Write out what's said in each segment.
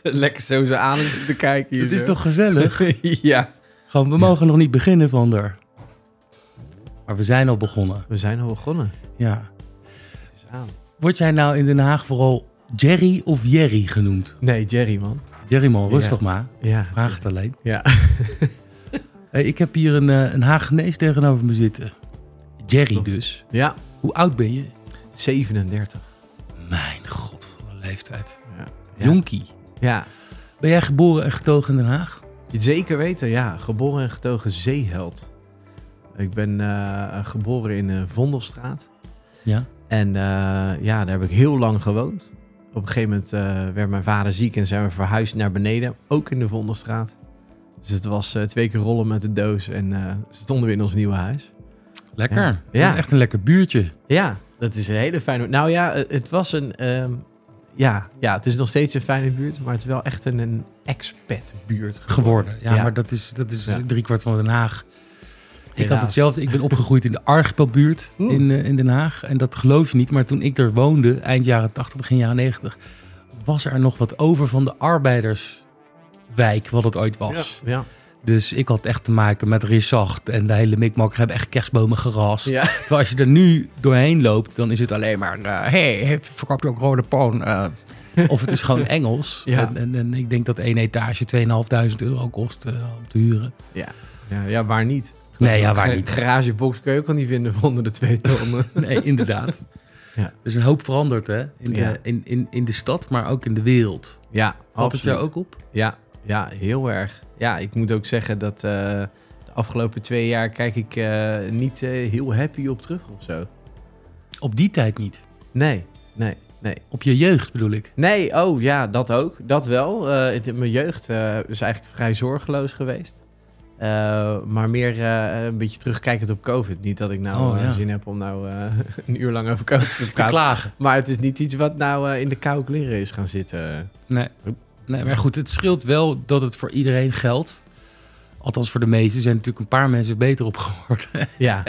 Lekker zo zo aan te kijken hier. Het is toch gezellig? ja. Gewoon, we mogen nog niet beginnen van er. Maar we zijn al begonnen. We zijn al begonnen. Ja. Het is aan. Word jij nou in Den Haag vooral Jerry of Jerry genoemd? Nee, Jerry, man. Jerry man, rustig maar. Ja. Vraag het alleen. Ja. Hey, ik heb hier een, eh, een Hagenees tegenover me zitten. Jerry Klopt. dus. Ja. Hoe oud ben je? 37. Mijn god, wat een leeftijd. Ja. Jonkie. Ja. Ben jij geboren en getogen in Den Haag? Zeker weten, ja. Geboren en getogen zeeheld. Ik ben eh, geboren in eh, Vondelstraat. Ja. En eh, ja, daar heb ik heel lang gewoond. Op een gegeven moment werd mijn vader ziek en zijn we verhuisd naar beneden. Ook in de Vondelstraat. Dus het was twee keer rollen met de doos en stonden we in ons nieuwe huis. Lekker. Ja. Dat is echt een lekker buurtje. Ja, dat is een hele fijne... Nou ja, het het was een... ehm, ja, ja, het is nog steeds een fijne buurt, maar het is wel echt een, een expat-buurt geworden. Ja, Ja. maar dat is, dat is Ja. driekwart van Den Haag. Ik had hetzelfde. Ik ben opgegroeid in de Archipelbuurt in, eh, in Den Haag. En dat geloof je niet. Maar toen ik er woonde, eind jaren 80, begin jaren 90... was er nog wat over van de arbeiderswijk, wat het ooit was. Ja, ja. Dus ik had echt te maken met Rissacht en de hele mikmak. We hebben echt kerstbomen gerast. ja. Terwijl als je er nu doorheen loopt, dan is het alleen maar... eh, hey, verkoopt u ook rode poon? Eh, of het is gewoon Engels. Ja. En, en, en ik denk dat één etage 2.500 euro kost eh, om te huren. Ja, ja, waar niet? Nee, ja, waar niet. Garagebox kun je ook al niet vinden voor onder de twee ton. Nee, inderdaad. Ja. Er is een hoop veranderd hè? In, de, Ja. in, in, in de stad, maar ook in de wereld. ja, Valt het jou ook op? Ja, ja, heel erg. Ja, ik moet ook zeggen dat eh, de afgelopen twee jaar kijk ik eh, niet eh, heel happy op terug of zo. Op die tijd niet. Nee, nee, nee. Op je jeugd bedoel ik. Nee, oh ja, dat ook. Dat wel. Het- mijn jeugd is eigenlijk vrij zorgeloos geweest. Maar meer een beetje terugkijkend op COVID. Niet dat ik nou Oh, ja. zin heb om nou een uur lang over COVID te klagen. Maar het is niet iets wat nou in de koude kleren is gaan zitten. Nee. Nee, maar goed, het scheelt wel dat het voor iedereen geldt. Althans, voor de meesten zijn natuurlijk een paar mensen beter op geworden. Ja,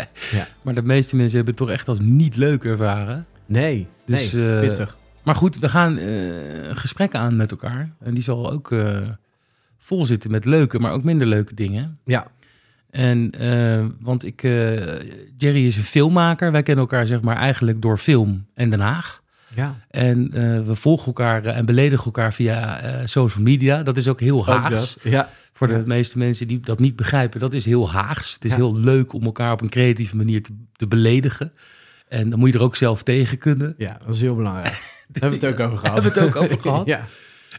maar de meeste mensen hebben het toch echt als niet leuk ervaren. nee, Dus, nee, eh, pittig. Maar goed, we gaan eh gesprekken aan met elkaar. En die zal ook eh, vol zitten met leuke, maar ook minder leuke dingen. Ja, En, want ik, Jerry is een filmmaker. Wij kennen elkaar zeg maar eigenlijk door film en Den Haag. Ja. En eh, we volgen elkaar eh, en beledigen elkaar via eh, social media. Dat is ook heel Haags. Ja, Voor de meeste mensen die dat niet begrijpen, dat is heel Haags. Het is Ja. heel leuk om elkaar op een creatieve manier te, te beledigen. En dan moet je er ook zelf tegen kunnen. ja, dat is heel belangrijk. Daar hebben we het ook over gehad. Hebben we het ook over gehad? ja.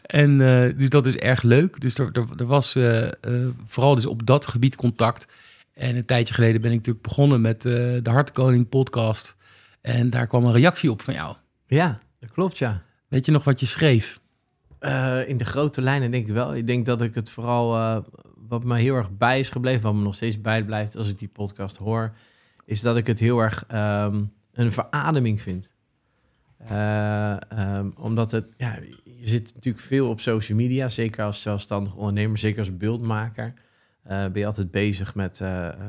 En dus dat is erg leuk. Dus er, er, er was vooral dus op dat gebied contact. En een tijdje geleden ben ik natuurlijk begonnen met de Hartkoning podcast. En daar kwam een reactie op van jou. Ja, dat klopt ja. Weet je nog wat je schreef? Eh, in de grote lijnen denk ik wel. Ik denk dat ik het vooral, eh, wat me heel erg bij is gebleven, wat me nog steeds bijblijft als ik die podcast hoor, is dat ik het heel erg ehm, een verademing vind. Eh, ehm, omdat het, ja, je zit natuurlijk veel op social media, zeker als zelfstandig ondernemer, zeker als beeldmaker. ben je altijd bezig met,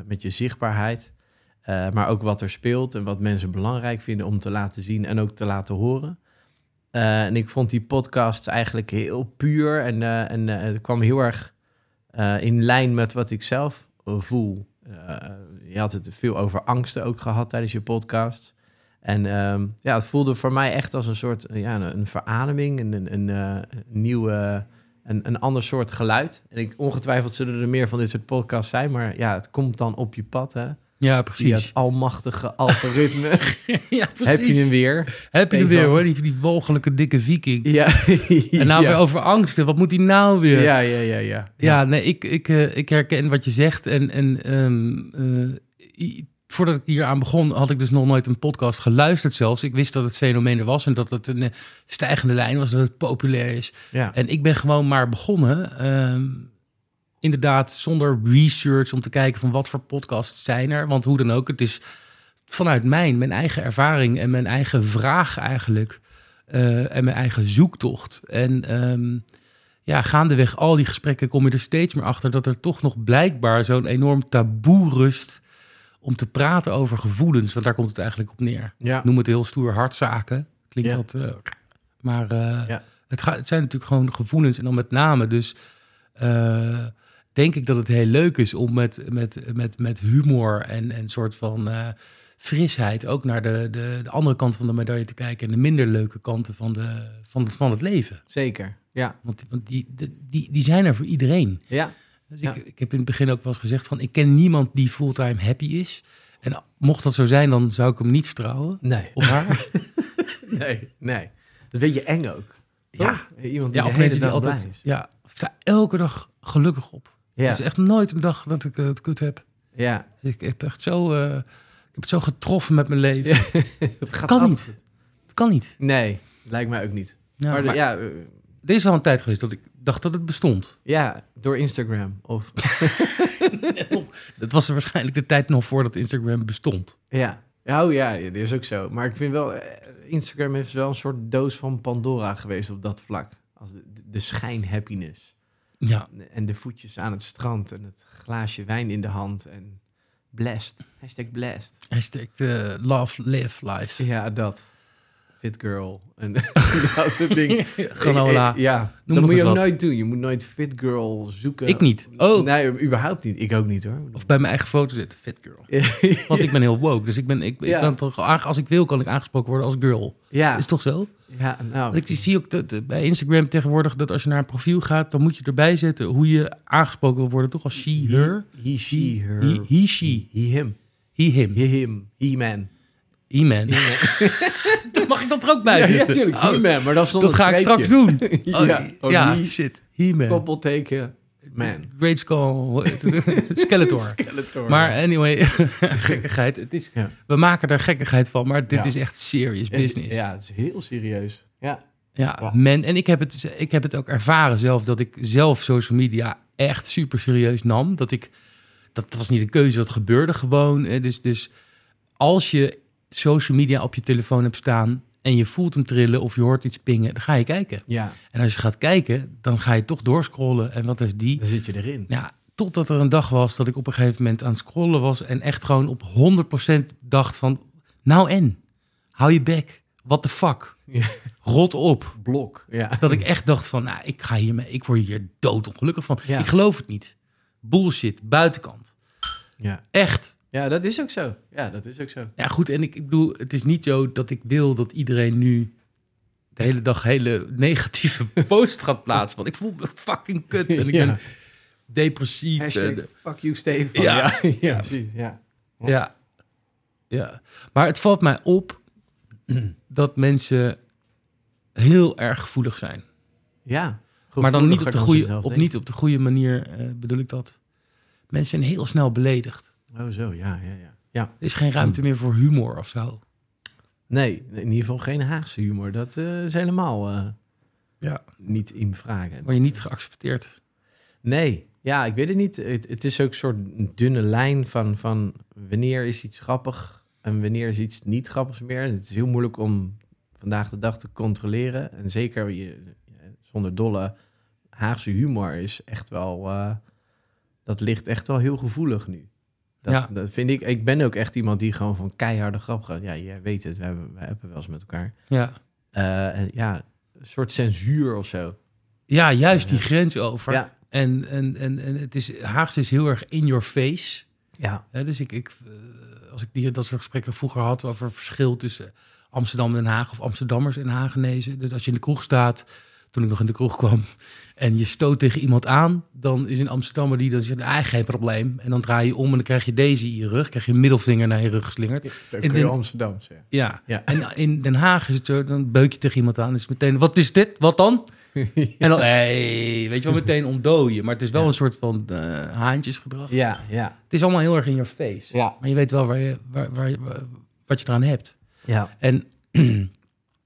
met je zichtbaarheid. Eh, maar ook wat er speelt en wat mensen belangrijk vinden om te laten zien en ook te laten horen. Eh, en ik vond die podcast eigenlijk heel puur en, eh, en het kwam heel erg in lijn met wat ik zelf voel. Je had het veel over angsten ook gehad tijdens je podcast. En ehm, ja, het voelde voor mij echt als een soort ja, een, verademing, een, een, een nieuwe, een, een ander soort geluid. En ik, ongetwijfeld zullen er meer van dit soort podcasts zijn, maar ja, het komt dan op je pad, hè? Ja, precies. almachtige algoritme. ja. Heb je hem weer? Heb je hem weer hoor, die, die walgelijke dikke viking. Ja. En nou ja. weer over angsten. Wat moet hij nou weer? Ja, ja, ja, ja. Ja, nee, ik, ik, eh, ik herken wat je zegt. En, en ehm, eh, voordat ik hier aan begon, had ik dus nog nooit een podcast geluisterd zelfs. Ik wist dat het fenomeen er was en dat het een eh, stijgende lijn was, dat het populair is. ja. En ik ben gewoon maar begonnen. ehm, inderdaad, zonder research om te kijken van wat voor podcasts zijn er. Want hoe dan ook, het is vanuit mijn, mijn eigen ervaring en mijn eigen vraag eigenlijk. eh, en mijn eigen zoektocht. En ehm, ja, gaandeweg al die gesprekken kom je er steeds meer achter dat er toch nog blijkbaar zo'n enorm taboe rust om te praten over gevoelens. Want daar komt het eigenlijk op neer. Ja. Ik noem het heel stoer hartzaken. Klinkt Ja. wat... eh, maar eh, Ja. Het, het zijn natuurlijk gewoon gevoelens en dan met name dus denk ik dat het heel leuk is om met, met, met, met humor en een soort van eh, frisheid ook naar de, de, de andere kant van de medaille te kijken en de minder leuke kanten van, de, van, het, van het leven. Zeker, ja. Want, want die, die, die zijn er voor iedereen. Ja, Dus Ja. ik, ik heb in het begin ook wel eens gezegd van ik ken niemand die fulltime happy is. En mocht dat zo zijn, dan zou ik hem niet vertrouwen. nee. Op haar. Nee, nee. Dat weet je eng ook. Ja. Iemand die ja, de of hele dag blij is. Ja, ik sta elke dag gelukkig op. Ja, Het is echt nooit een dag dat ik eh, het kut heb. ja. Dus ik heb echt zo, eh, ik heb het zo getroffen met mijn leven. Het gaat kan af- niet. Het kan niet. Nee, lijkt mij ook niet. Ja, maar, de- maar ja, eh, er is wel een tijd geweest dat ik dacht dat het bestond. ja, door Instagram. Of, Dat was er waarschijnlijk de tijd nog voordat Instagram bestond. ja. Oh ja, dat is ook zo. Maar ik vind wel, Instagram is wel een soort doos van Pandora geweest op dat vlak. Als de, de, de schijn-happiness. Ja, En de voetjes aan het strand en het glaasje wijn in de hand en blessed. Hashtag blessed. hashtag eh, love, live, life. Ja, dat. Fit girl. En dat soort ding. Granola. Ja, Noem dat moet je ook wat. nooit doen. Je moet nooit fit girl zoeken. Ik niet. Oh, Nee, überhaupt niet. Ik ook niet hoor. of bij mijn eigen foto zitten, fit girl. Want ik ben heel woke, dus ik ben, ik, ik Ja. ben toch, als ik wil, kan ik aangesproken worden als girl. ja, Is toch zo? ja, nou. Want Ik zie ook dat, eh, bij Instagram tegenwoordig dat als je naar een profiel gaat, dan moet je erbij zetten hoe je aangesproken wil worden, toch als she, her, He, she, her. he, he, she, He, him. he, him, He, him. He, man. He, man. mag ik dat er ook bij Ja, ja, zetten. tuurlijk. Oh, He, man. Maar dat, dat ga ik straks doen. Oh, ja, oh, ja, he, shit. He, man. koppelteken, man. Great skull? Skeletor. Skeletor. Maar anyway, gekkigheid. Het is, Ja. We maken er gekkigheid van, maar dit Ja. is echt serious business. Ja, het is heel serieus. Ja. Ja, Wow. men, en ik heb, het, ik heb het ook ervaren zelf, dat ik zelf social media echt super serieus nam. Dat ik, dat was niet een keuze, dat gebeurde gewoon. Dus, dus als je social media op je telefoon hebt staan en je voelt hem trillen of je hoort iets pingen, dan ga je kijken. Ja, En als je gaat kijken, dan ga je toch doorscrollen. En wat is die? dan zit je erin. Ja, totdat er een dag was dat ik op een gegeven moment aan het scrollen was en echt gewoon op 100% dacht van, nou en, hou je bek, what the fuck, Ja. rot op. Blok. Ja. Dat ik echt dacht van, nou, ik ga hiermee, ik word hier doodongelukkig van. Ja. Ik geloof het niet. Bullshit, buitenkant. Ja. Echt. Ja, dat is ook zo. Ja, dat is ook zo. Ja, goed, en ik, ik bedoel, het is niet zo dat ik wil dat iedereen nu de hele dag hele negatieve post gaat plaatsen. Want ik voel me fucking kut en ik Ja. ben depressief. Hashtag en- fuck you, Stefan. Ja. ja, ja, precies. Ja. Ja. ja. Maar het valt mij op dat mensen heel erg gevoelig zijn. ja. maar dan niet op, de goede, op, niet op de goede manier eh, bedoel ik dat. Mensen zijn heel snel beledigd. Oh, zo, ja, ja, ja. Ja. Er is geen ruimte meer voor humor of zo. Nee, in ieder geval geen Haagse humor. Dat eh, is helemaal eh, Ja. niet in vragen. Word je niet geaccepteerd. Nee, ja, ik weet het niet. Het, het is ook een soort dunne lijn van, van wanneer is iets grappig en wanneer is iets niet grappigs meer. Het is heel moeilijk om vandaag de dag te controleren. En zeker je, zonder dolle Haagse humor is echt wel... eh, dat ligt echt wel heel gevoelig nu. Dat, Ja. dat vind ik. Ik ben ook echt iemand die gewoon van keiharde grap gaat. Ja, jij weet het. Wij hebben, wij hebben wel eens met elkaar. Ja. Eh, ja, een soort censuur of zo. Ja, juist die grens over. Ja. En, en, en, en het is, Haagse is heel erg in your face. Ja. Hè, dus ik, ik, eh, als ik die, dat soort gesprekken vroeger had over verschil tussen Amsterdam en Den Haag of Amsterdammers en Hagenezen. Dus als je in de kroeg staat, toen ik nog in de kroeg kwam, en je stoot tegen iemand aan, dan is een Amsterdammer die dan zegt, ah, geen probleem. En dan draai je om en dan krijg je deze in je rug, krijg je een middelvinger naar je rug geslingerd. Zo In kun je Den- Amsterdam zeggen. Ja. Ja. En in Den Haag is het zo, dan beuk je tegen iemand aan. Is meteen, wat is dit? Wat dan? En dan, hey, weet je wel, meteen ontdooien. Maar het is wel Ja. een soort van eh, haantjesgedrag. Ja, ja. Het is allemaal heel erg in your face. Ja. Maar je weet wel waar je, waar, waar, je- wa- wat je eraan hebt. Ja. En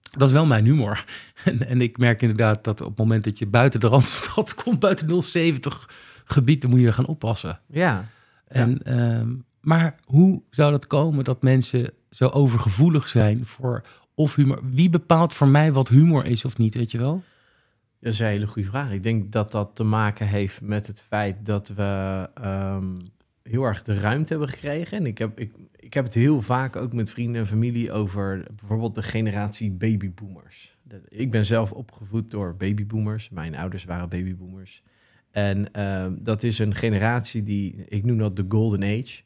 dat is wel mijn humor. En, en ik merk inderdaad dat op het moment dat je buiten de Randstad komt, buiten 070 gebied, dan moet je gaan oppassen. Ja. En, ehm, maar hoe zou dat komen dat mensen zo overgevoelig zijn voor of humor? Wie bepaalt voor mij wat humor is of niet, weet je wel? Dat is een hele goede vraag. Ik denk dat dat te maken heeft met het feit dat we ehm, heel erg de ruimte hebben gekregen. En ik heb, ik, ik heb het heel vaak ook met vrienden en familie over bijvoorbeeld de generatie babyboomers. ik ben zelf opgevoed door babyboomers. Mijn ouders waren babyboomers. En ehm, dat is een generatie die, ik noem dat de golden age.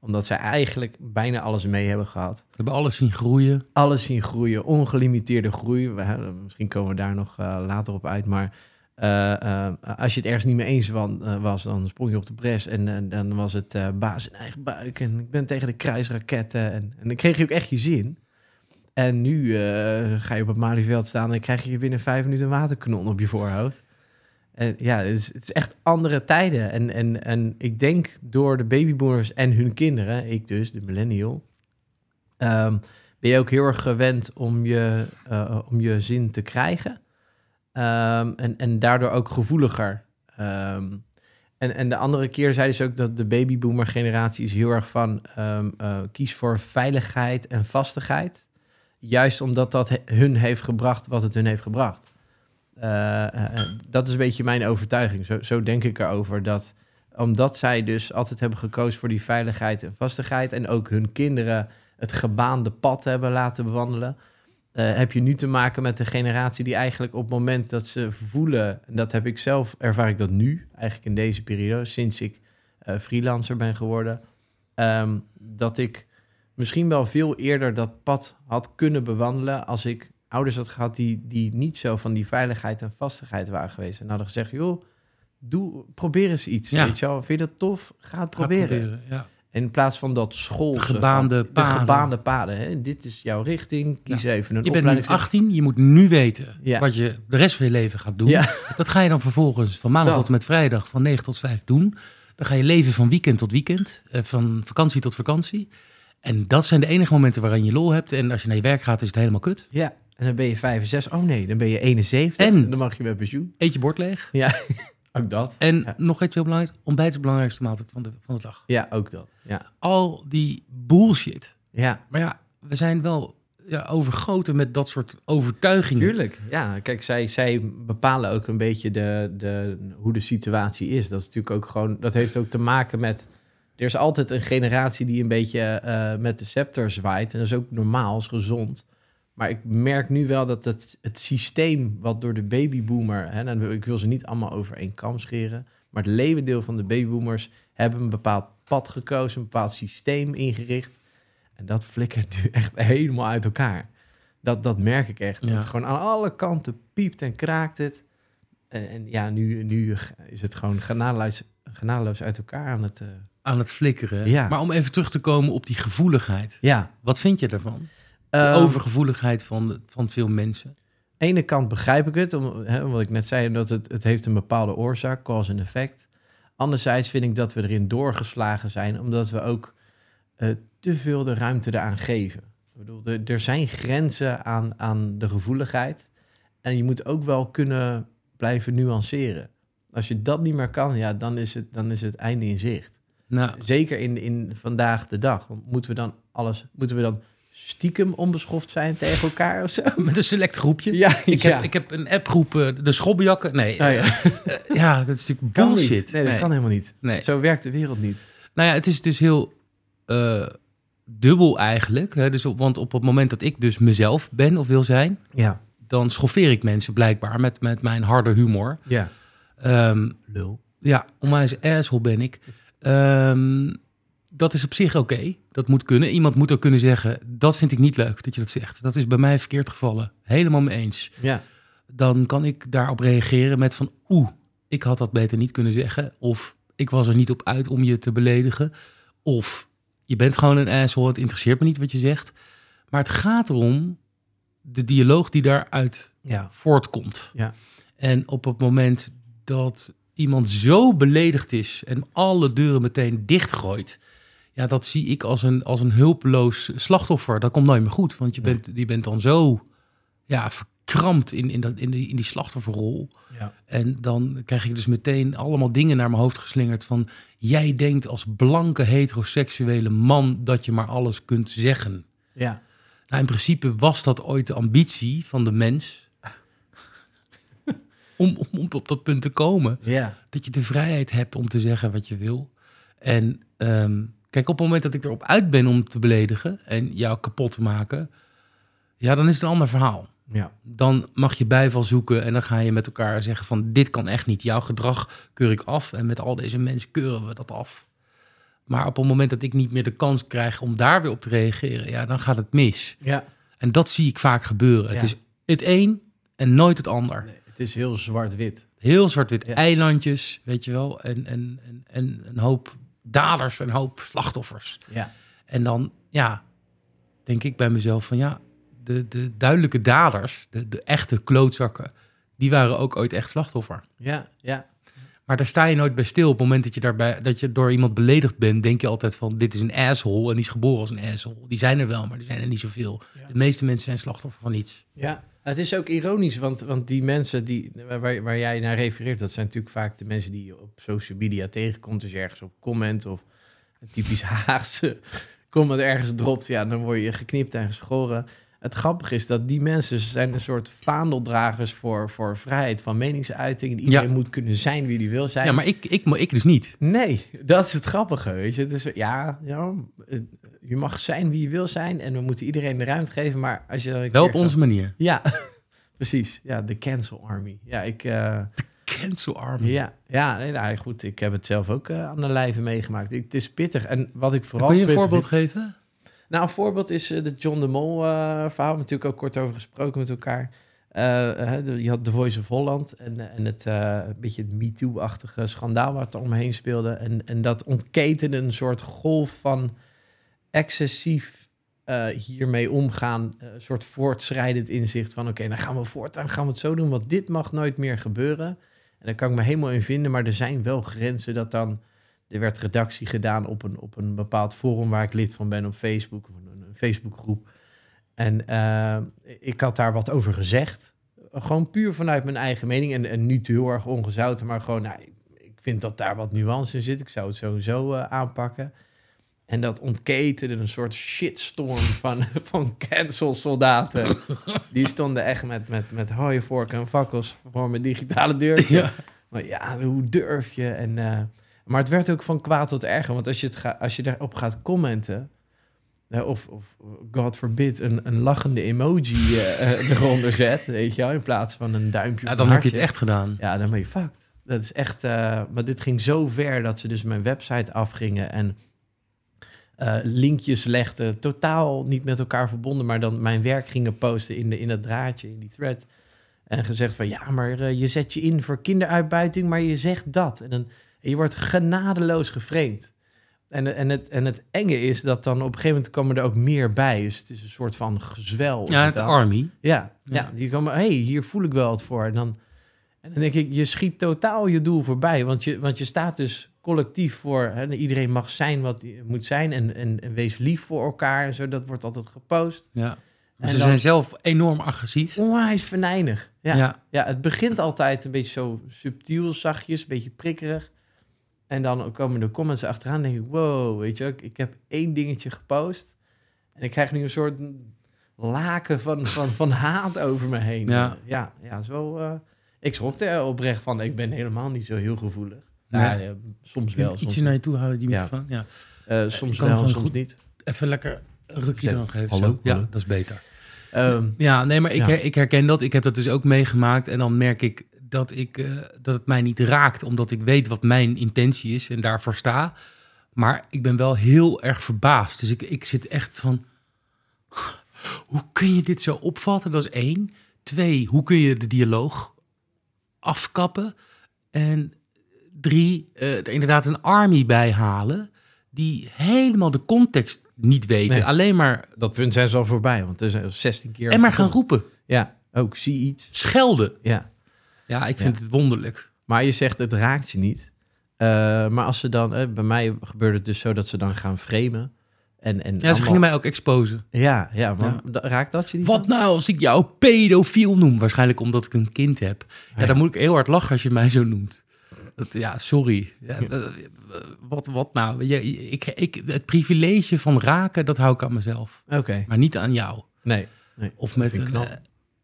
Omdat zij eigenlijk bijna alles mee hebben gehad. We hebben alles zien groeien. Alles zien groeien, ongelimiteerde groei. We, hebben- misschien komen we daar nog eh, later op uit. Maar eh, eh, als je het ergens niet mee eens wa- eh, was, dan sprong je op de bres. En dan was het baas in eigen buik. En ik ben tegen de kruisraketten. En, en dan kreeg je ook echt je zin. En nu ga je op het Malieveld staan en krijg je binnen vijf minuten een waterkanon op je voorhoofd. En ja, het is, het is echt andere tijden. En, en, en ik denk door de babyboomers en hun kinderen, ik dus, de millennial, ehm, ben je ook heel erg gewend om je, om je zin te krijgen. Ehm, en, en daardoor ook gevoeliger. Ehm, en, en de andere keer zeiden ze ook dat de babyboomer generatie is heel erg van ehm, eh, kies voor veiligheid en vastigheid. Juist omdat dat hun heeft gebracht wat het hun heeft gebracht. Eh, eh, dat is een beetje mijn overtuiging. Zo, zo denk ik erover. Dat omdat zij dus altijd hebben gekozen voor die veiligheid en vastigheid. En ook hun kinderen het gebaande pad hebben laten bewandelen. Eh, heb je nu te maken met een generatie die eigenlijk op het moment dat ze voelen, en dat heb ik zelf, ervaar ik dat nu, eigenlijk in deze periode, sinds ik eh, freelancer ben geworden, ehm, dat ik misschien wel veel eerder dat pad had kunnen bewandelen als ik ouders had gehad die, die niet zo van die veiligheid en vastigheid waren geweest. En hadden gezegd, joh, doe, probeer eens iets. Ja. Weet je wel, vind je dat tof? Ga het Ga proberen. ja. In plaats van dat school. De gebaande de paden. gebaande paden. Hè? Dit is jouw richting. Kies even een Je bent nu opleiding. 18, je moet nu weten Ja. wat je de rest van je leven gaat doen. Ja. Dat ga je dan vervolgens van maandag Dat. tot en met vrijdag van 9 tot 5 doen. Dan ga je leven van weekend tot weekend, eh, van vakantie tot vakantie. En dat zijn de enige momenten waarin je lol hebt. En als je naar je werk gaat, is het helemaal kut. Ja, en dan ben je 65. Oh nee, dan ben je 71. En- dan mag je met pensioen. Eet je bord leeg. Ja, ook dat. En Ja. nog iets heel belangrijks, ontbijt is de belangrijkste maaltijd van de, van de dag. Ja, ook dat. Ja, Al die bullshit. ja Maar ja, we zijn wel ja, overgoten met dat soort overtuigingen. tuurlijk. Ja, kijk, zij, zij bepalen ook een beetje de, de, hoe de situatie is. Dat is natuurlijk ook gewoon, dat heeft ook te maken met. Er is altijd een generatie die een beetje eh, met de scepter zwaait. En dat is ook normaal, is gezond. Maar ik merk nu wel dat het, het systeem wat door de babyboomer... Hè, en ik wil ze niet allemaal over één kam scheren... maar het levendeel van de babyboomers hebben een bepaald pad gekozen... een bepaald systeem ingericht. En dat flikkert nu echt helemaal uit elkaar. Dat, dat merk ik echt. Ja. Het gewoon aan alle kanten piept en kraakt het. En, en ja, nu, nu is het gewoon genadeloos, genadeloos uit elkaar aan het... eh, Aan het flikkeren. Ja. Maar om even terug te komen op die gevoeligheid. ja. Wat vind je daarvan? De Ehm, overgevoeligheid van, van veel mensen. ene kant begrijp ik het, om, hè, wat ik net zei, omdat het, het heeft een bepaalde oorzaak, cause en effect. Anderzijds vind ik dat we erin doorgeslagen zijn, omdat we ook eh, te veel de ruimte eraan geven. Ik bedoel, er, er zijn grenzen aan, aan de gevoeligheid. En je moet ook wel kunnen blijven nuanceren. Als je dat niet meer kan, ja, dan is het, dan is het einde in zicht. Nou, Zeker in, in vandaag de dag. Moeten we dan alles, moeten we dan stiekem onbeschoft zijn tegen elkaar of zo? met een select groepje. Ja, Ik, ja. heb, ik heb een appgroep, eh, de schobbejakken. Nee, Oh ja. eh, ja, dat is natuurlijk Kan bullshit. niet. Nee, dat kan helemaal niet. Nee. Zo werkt de wereld niet. Nou ja, het is dus heel eh, dubbel eigenlijk. Hè? Dus op, want op het moment dat ik dus mezelf ben of wil zijn... Ja. dan schoffeer ik mensen blijkbaar met, met mijn harde humor. Ja. Ehm, Lul. ja, onwijs asshole ben ik. Ehm, dat is op zich oké. Dat moet kunnen. Iemand moet ook kunnen zeggen... dat vind ik niet leuk dat je dat zegt. Dat is bij mij verkeerd gevallen. Helemaal mee eens. Ja. Dan kan ik daarop reageren met van... oeh, ik had dat beter niet kunnen zeggen. Of ik was er niet op uit om je te beledigen. Of je bent gewoon een asshole. Het interesseert me niet wat je zegt. Maar het gaat erom de dialoog die daaruit Ja. voortkomt. Ja. En op het moment dat iemand zo beledigd is en alle deuren meteen dichtgooit, ja, dat zie ik als een, als een hulpeloos slachtoffer. Dat komt nooit meer goed, want je, bent, je bent dan zo ja, verkrampt in, in, dat, in, die, in die slachtofferrol. Ja. En dan krijg ik dus meteen allemaal dingen naar mijn hoofd geslingerd van... jij denkt als blanke heteroseksuele man dat je maar alles kunt zeggen. Ja. Nou, in principe was dat ooit de ambitie van de mens. om, om, om op dat punt te komen. Ja. Dat je de vrijheid hebt om te zeggen wat je wil. En ehm, kijk, op het moment dat ik erop uit ben om te beledigen en jou kapot te maken, ja, dan is het een ander verhaal. Ja. dan mag je bijval zoeken en dan ga je met elkaar zeggen van dit kan echt niet. Jouw gedrag keur ik af en met al deze mensen keuren we dat af. Maar op het moment dat ik niet meer de kans krijg om daar weer op te reageren, ja, dan gaat het mis. Ja. En dat zie ik vaak gebeuren. Ja. Het is het een en nooit het ander. Nee, het is heel zwart-wit. Heel zwart-wit Ja. eilandjes, weet je wel, en, en, en, en een hoop daders, een hoop slachtoffers. Ja. En dan, ja, denk ik bij mezelf van ja, de, de duidelijke daders, de, de echte klootzakken, die waren ook ooit echt slachtoffer. Ja, ja. Maar daar sta je nooit bij stil. Op het moment dat je, daarbij, dat je door iemand beledigd bent, denk je altijd van dit is een asshole en die is geboren als een asshole. Die zijn er wel, maar die zijn er niet zoveel. Ja. De meeste mensen zijn slachtoffer van iets. Ja, het is ook ironisch, want, want die mensen die, waar, jij naar refereert, dat zijn natuurlijk vaak de mensen die je op social media tegenkomt. Dus ergens op comment of een typisch Haagse comment ergens dropt, ja, dan word je geknipt en geschoren. Het grappige is dat die mensen zijn een soort vaandeldragers voor, voor vrijheid van meningsuiting. Iedereen Ja. moet kunnen zijn wie die wil zijn. Ja, maar ik, ik, maar ik dus niet. Nee, dat is het grappige, weet je. Het is, ja, ja, je mag zijn wie je wil zijn en we moeten iedereen de ruimte geven, maar als je Wel op onze manier. ja, precies. Ja, de cancel army. Ja, ik... eh, Cancel army. ja, ja nee, nou, goed. Ik heb het zelf ook eh, aan de lijve meegemaakt. Ik, het is pittig. En wat ik vooral... Kun je een voorbeeld vind- geven? Nou, een voorbeeld is eh, de John de Mol eh, verhaal. Natuurlijk ook kort over gesproken met elkaar. Eh, je had The Voice of Holland en, en het beetje het MeToo-achtige schandaal wat er omheen speelde. En, en dat ontketende een soort golf van excessief hiermee omgaan. Een soort voortschrijdend inzicht van... oké, dan gaan we voortaan gaan we het zo doen... want dit mag nooit meer gebeuren. En daar kan ik me helemaal in vinden... maar er zijn wel grenzen dat dan... Er werd redactie gedaan op een, op een bepaald forum... waar ik lid van ben op Facebook, of een, een Facebookgroep. En eh, ik had daar wat over gezegd. Gewoon puur vanuit mijn eigen mening. En, en niet heel erg ongezouten, maar gewoon... Nou, ik, vind dat daar wat nuance in zit. Ik zou het sowieso eh, aanpakken. En dat ontketende een soort shitstorm van, van cancel-soldaten. Die stonden echt met, met, met hooivorken en fakkels voor mijn digitale deurtje. Ja. Maar ja, hoe durf je? En, eh, maar het werd ook van kwaad tot erger. Want als je, het ga, als je daarop gaat commenten... of, of God forbid, een, een lachende emoji eh, eh, eronder zet, weet je wel, in plaats van een duimpje. Ja, dan heb je het echt gedaan. Ja, dan ben je fucked. Dat is echt... eh, maar dit ging zo ver dat ze dus mijn website afgingen en linkjes legden. Totaal niet met elkaar verbonden, maar dan mijn werk gingen posten in, de, in dat draadje, in die thread. En gezegd van, ja, maar je zet je in voor kinderuitbuiting, maar je zegt dat. En, dan, en je wordt genadeloos geframed. En, en, het, en het enge is dat dan op een gegeven moment komen er ook meer bij. Dus het is een soort van gezwel. Ja, het het army. Ja, ja. Ja. die komen, hey, hier voel ik wel wat voor. En dan, en dan denk ik, je schiet totaal je doel voorbij. Want je, want je staat dus collectief voor, hè, iedereen mag zijn wat hij moet zijn. En, en, en wees lief voor elkaar en zo. Dat wordt altijd gepost. Ja. En Ze dan- zijn zelf enorm agressief. Onwijs venijnig. Ja. Ja. Ja. het begint altijd een beetje zo subtiel, zachtjes, een beetje prikkerig. En dan komen de comments achteraan. denk ik, wow, weet je, ik, ik heb één dingetje gepost. En ik krijg nu een soort laken van, van, van haat over me heen. Ja. ja, ja zo. eh, ik schrok er oprecht van. Ik ben helemaal niet zo heel gevoelig. Nee. Nou, ja, soms wel. Soms, Ietsje naar je toe houden, die Ja. microfoon. Ja. eh, soms wel, soms goed- niet. Even lekker een rukje dan geven. Hallo, zo. Ja, dat is beter. Ehm, Ja, nee, maar ik, Ja. her- ik herken dat. Ik heb dat dus ook meegemaakt. En dan merk ik dat, ik eh, dat het mij niet raakt, omdat ik weet wat mijn intentie is en daarvoor sta. Maar ik ben wel heel erg verbaasd. Dus ik, ik zit echt van. Hoe kun je dit zo opvatten? Dat is één. Twee, hoe kun je de dialoog afkappen? En drie, eh, er inderdaad een army bijhalen die helemaal de context niet weten. Nee. Alleen maar dat punt zijn ze al voorbij, want er zijn 16 keer. en maar gaan roepen, Ja, ook zie iets. schelden. Ja. Ja, ik vind het wonderlijk. Maar je zegt het raakt je niet. Eh, maar als ze dan, eh, bij mij gebeurde het dus zo dat ze dan gaan framen. En, en Ja, ze allemaal- gingen mij ook exposen. Ja, ja, maar Ja. raakt dat je niet? Wat nou als ik jou pedofiel noem? Waarschijnlijk omdat ik een kind heb. Ja, ja. dan moet ik heel hard lachen als je mij zo noemt. Dat, ja, sorry. Ja, eh, wat, wat nou? Je, ik, ik, het privilege van raken, dat hou ik aan mezelf. Oké, Maar niet aan jou. nee. nee. Of met een...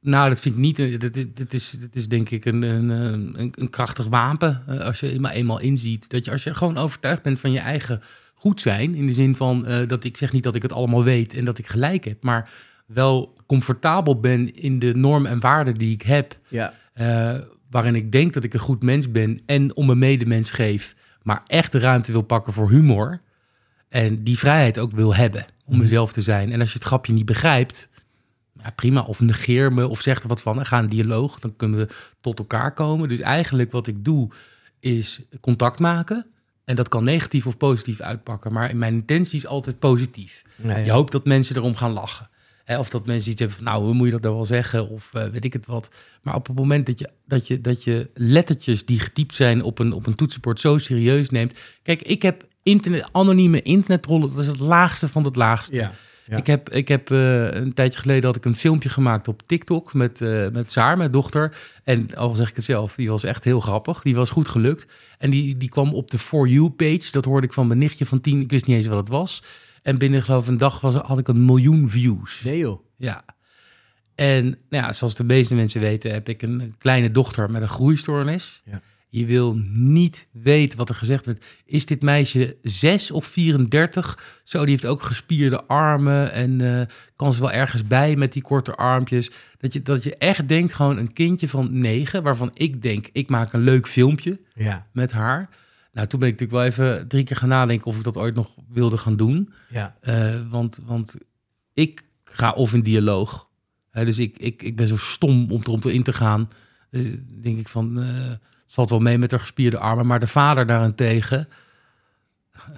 nou, dat vind ik niet... Dat is, dat is, dat is denk ik een, een, een, een krachtig wapen. eh, Als je maar eenmaal inziet. Dat je als je gewoon overtuigd bent van je eigen goed zijn. In de zin van eh, dat ik zeg niet dat ik het allemaal weet en dat ik gelijk heb. Maar wel comfortabel ben in de norm en waarden die ik heb, Ja. eh, waarin ik denk dat ik een goed mens ben en om een medemens geef, maar echt de ruimte wil pakken voor humor en die vrijheid ook wil hebben om mezelf te zijn. En als je het grapje niet begrijpt, ja, prima, of negeer me of zeg er wat van en ga een dialoog, dan kunnen we tot elkaar komen. Dus eigenlijk wat ik doe is contact maken. En dat kan negatief of positief uitpakken. Maar mijn intentie is altijd positief. Nee, Je hoopt dat mensen erom gaan lachen. Of dat mensen iets hebben van, nou, hoe moet je dat nou wel zeggen? Of eh, weet ik het wat. Maar op het moment dat je, dat je, dat je lettertjes die getypt zijn op een, op een toetsenbord zo serieus neemt. Kijk, ik heb internet, anonieme internetrollen. Dat is het laagste van het laagste. Ja. Ja. Ik heb, ik heb eh, een tijdje geleden had ik een filmpje gemaakt op TikTok met, eh met Saar, mijn dochter. En al zeg ik het zelf, die was echt heel grappig. Die was goed gelukt. En die, die kwam op de For You page. Dat hoorde ik van mijn nichtje van tien. Ik wist niet eens wat het was. En binnen geloof ik een dag was, had ik een miljoen views. Nee joh. Ja. En nou ja, zoals de meeste mensen weten, heb ik een kleine dochter met een groeistoornis. Ja. Je wil niet weten wat er gezegd wordt. Is dit meisje 6 of 34? Zo, die heeft ook gespierde armen en eh, kan ze wel ergens bij met die korte armpjes. Dat je, dat je echt denkt, gewoon een kindje van 9, waarvan ik denk, ik maak een leuk filmpje Ja. met haar. Nou, toen ben ik natuurlijk wel even drie keer gaan nadenken of ik dat ooit nog wilde gaan doen. Ja. Eh, want, want ik ga of in dialoog. Hè, dus ik, ik, ik ben zo stom om erom in te gaan. Dus denk ik van, eh, valt wel mee met haar gespierde armen. Maar de vader daarentegen,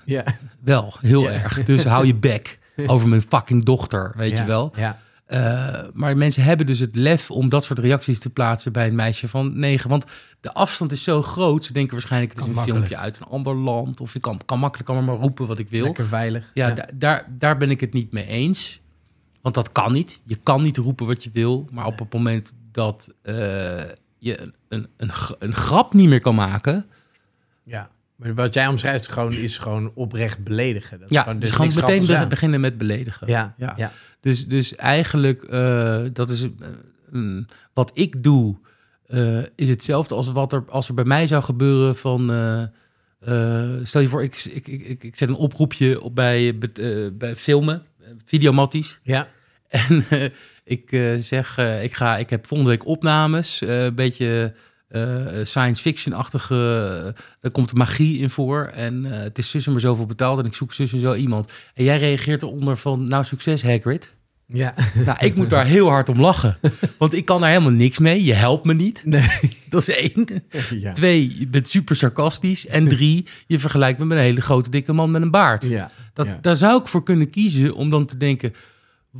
Ja. wel, heel Ja. erg. Dus hou je bek over mijn fucking dochter, weet Ja. je wel. Ja. Eh, maar mensen hebben dus het lef om dat soort reacties te plaatsen bij een meisje van negen. Want de afstand is zo groot. Ze denken waarschijnlijk het is Kan een makkelijk. filmpje uit een ander land. Of ik kan, kan makkelijk allemaal maar roepen wat ik wil. Lekker veilig. Ja, da- daar, daar ben ik het niet mee eens. Want dat kan niet. Je kan niet roepen wat je wil. Maar op het moment dat eh, je een, een, een, gra- een grap niet meer kan maken. Ja. Maar wat jij omschrijft gewoon, is gewoon oprecht beledigen. Dat Ja, dus er gewoon meteen be- beginnen met beledigen. Ja. Ja. Ja. Dus, dus eigenlijk, eh, dat is, eh, mm, wat ik doe, eh, is hetzelfde als wat er, als er bij mij zou gebeuren van... stel je voor, ik, ik, ik, ik, zet een oproepje op bij, bij filmen, videomatties. Ja. En ik eh, zeg, eh, ik, ga, ik heb volgende week opnames, eh, een beetje science fiction-achtige, daar komt magie in voor. En het is zus en maar zoveel betaald en ik zoek zus en zo iemand. En jij reageert eronder van, nou succes Hagrid. Ja. Nou, ik moet daar heel hard om lachen. Want ik kan daar helemaal niks mee. Je helpt me niet. Nee. Dat is één. Ja. Twee, je bent super sarcastisch. En drie, je vergelijkt me met een hele grote dikke man met een baard. Ja. Dat, Ja. Daar zou ik voor kunnen kiezen om dan te denken...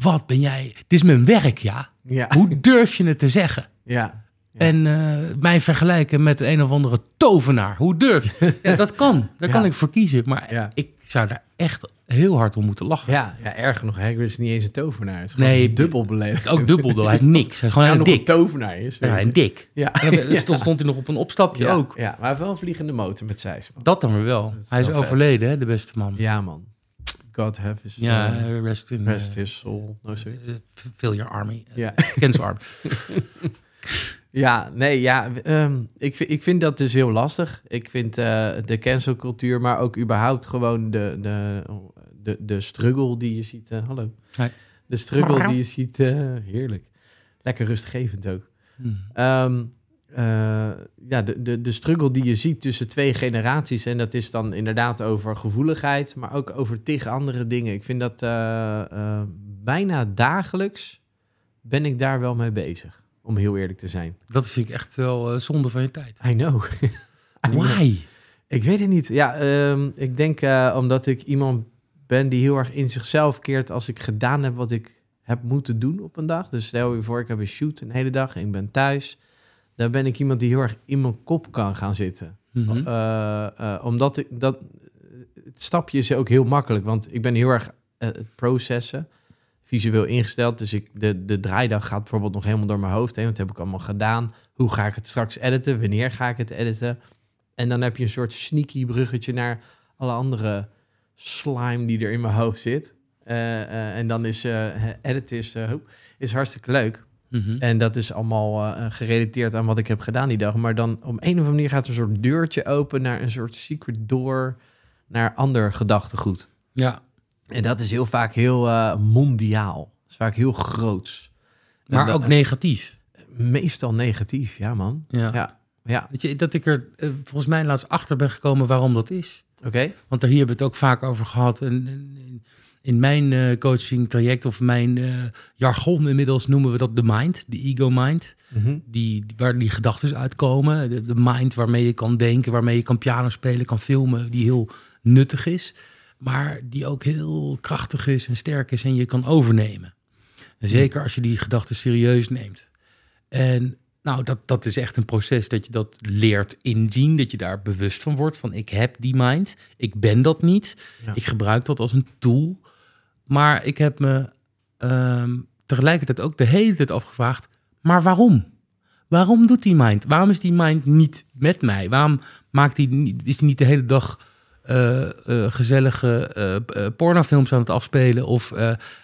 Wat ben jij? Dit is mijn werk, ja. Ja. Hoe durf je het te zeggen? Ja. En eh, mij vergelijken met een of andere tovenaar. Hoe durf je? Ja, dat kan. Daar Ja. kan ik voor kiezen. Maar ik zou daar echt heel hard om moeten lachen. Ja, ja, erger nog, Hagrid is niet eens een tovenaar. Het is Nee, dubbel beledigd. Ook dubbel, hij is niks. Hij is gewoon een nog een dik. tovenaar is. Ja, een dik. Ja. En dan stond, hij nog op een opstapje ook. Ja, maar hij heeft wel een vliegende motor met man. Dat dan weer wel. is hij is wel overleden, hè, de beste man. Ja, man. God have his Ja, uh, eh, rest in rest eh, his soul. No, sorry. eh, Fill your army. Ja. Cancer army. Ja, nee, ja. ehm, ik, vind, ik vind dat dus heel lastig. Ik vind eh, de cancelcultuur, maar ook überhaupt gewoon de, de, de, de struggle die je ziet. eh, hallo. Hi. De struggle die je ziet. eh, heerlijk. Lekker rustgevend ook. Hmm. Ehm, eh, ja, de, de, de struggle die je ziet tussen twee generaties. En dat is dan inderdaad over gevoeligheid, maar ook over tig andere dingen. Ik vind dat eh, eh, bijna dagelijks ben ik daar wel mee bezig. Om heel eerlijk te zijn. Dat vind ik echt wel zonde van je tijd. I know. I know. Why? Ik weet het niet. Ja, ehm, ik denk omdat ik iemand ben die heel erg in zichzelf keert als ik gedaan heb wat ik heb moeten doen op een dag. Dus stel je voor, ik heb een shoot een hele dag en ik ben thuis. Dan ben ik iemand die heel erg in mijn kop kan gaan zitten. Mhm. Eh, eh, omdat ik dat het stapje is ook heel makkelijk, want ik ben heel erg eh, het processen, visueel ingesteld. Dus ik, de, de draaidag gaat bijvoorbeeld nog helemaal door mijn hoofd heen. Wat heb ik allemaal gedaan? Hoe ga ik het straks editen? Wanneer ga ik het editen? En dan heb je een soort sneaky bruggetje naar alle andere slime die er in mijn hoofd zit. En dan is eh editen is, is hartstikke leuk. Mhm. En dat is allemaal eh, gerelateerd aan wat ik heb gedaan die dag. Maar dan op een of andere manier gaat er een soort deurtje open naar een soort secret door naar ander gedachtegoed. Ja. En dat is heel vaak heel eh, mondiaal. Dat is vaak heel groots. Maar dat- ook negatief. Meestal negatief, ja man. Ja. Ja, ja. Weet je, dat ik er eh, volgens mij laatst achter ben gekomen waarom dat is. Oké. Want daar hier hebben we het ook vaak over gehad. En, in mijn eh, coaching traject of mijn eh, jargon inmiddels noemen we dat de mind, de ego mind. Mhm. Die, waar die gedachten uitkomen. De, de mind waarmee je kan denken, waarmee je kan piano spelen, kan filmen. Die heel nuttig is. Maar die ook heel krachtig is en sterk is en je kan overnemen. En zeker als je die gedachten serieus neemt. En nou, dat, dat is echt een proces dat je dat leert inzien. Dat je daar bewust van wordt. Van ik heb die mind. Ik ben dat niet. Ja. Ik gebruik dat als een tool. Maar ik heb me ehm, tegelijkertijd ook de hele tijd afgevraagd. Maar waarom? Waarom doet die mind? Waarom is die mind niet met mij? Waarom maakt die, niet- is die niet de hele dag eh, eh, gezellige eh, pornofilms aan het afspelen of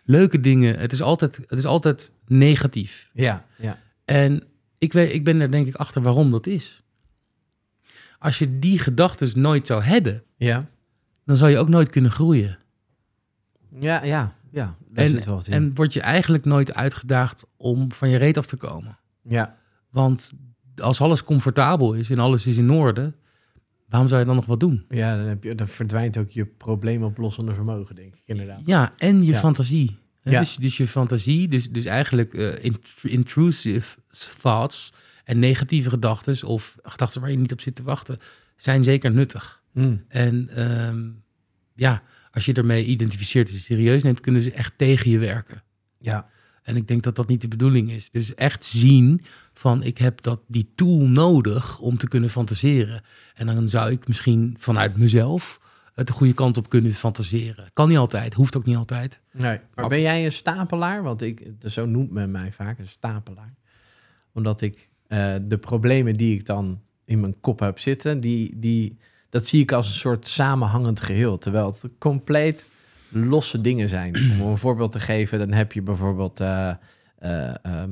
leuke dingen? Het is altijd, het is altijd negatief. Ja, ja. En ik, weet, ik ben er denk ik achter waarom dat is. Als je die gedachten nooit zou hebben, Ja, dan zou je ook nooit kunnen groeien. Ja, ja. ja. En, wel wat in. en word je eigenlijk nooit uitgedaagd om van je reet af te komen. ja, Want als alles comfortabel is en alles is in orde, waarom zou je dan nog wat doen? ja dan, heb je, dan verdwijnt ook je probleemoplossende vermogen, denk ik, inderdaad. Ja, en je Ja. fantasie. Hè, Ja. Dus, dus je fantasie, dus, dus eigenlijk eh, int- intrusive thoughts en negatieve gedachten of gedachten waar je niet op zit te wachten, zijn zeker nuttig. Mm. En ehm, ja, als je ermee identificeert en serieus neemt, kunnen ze echt tegen je werken. Ja, En ik denk dat dat niet de bedoeling is. Dus echt zien van ik heb dat, die tool nodig om te kunnen fantaseren. En dan zou ik misschien vanuit mezelf het de goede kant op kunnen fantaseren. Kan niet altijd, hoeft ook niet altijd. nee. Maar ben jij een stapelaar? Want ik, zo noemt men mij vaak, een stapelaar. Omdat ik eh, de problemen die ik dan in mijn kop heb zitten, die, die, dat zie ik als een soort samenhangend geheel. Terwijl het compleet losse dingen zijn. Om een voorbeeld te geven, dan heb je bijvoorbeeld eh, eh, ehm,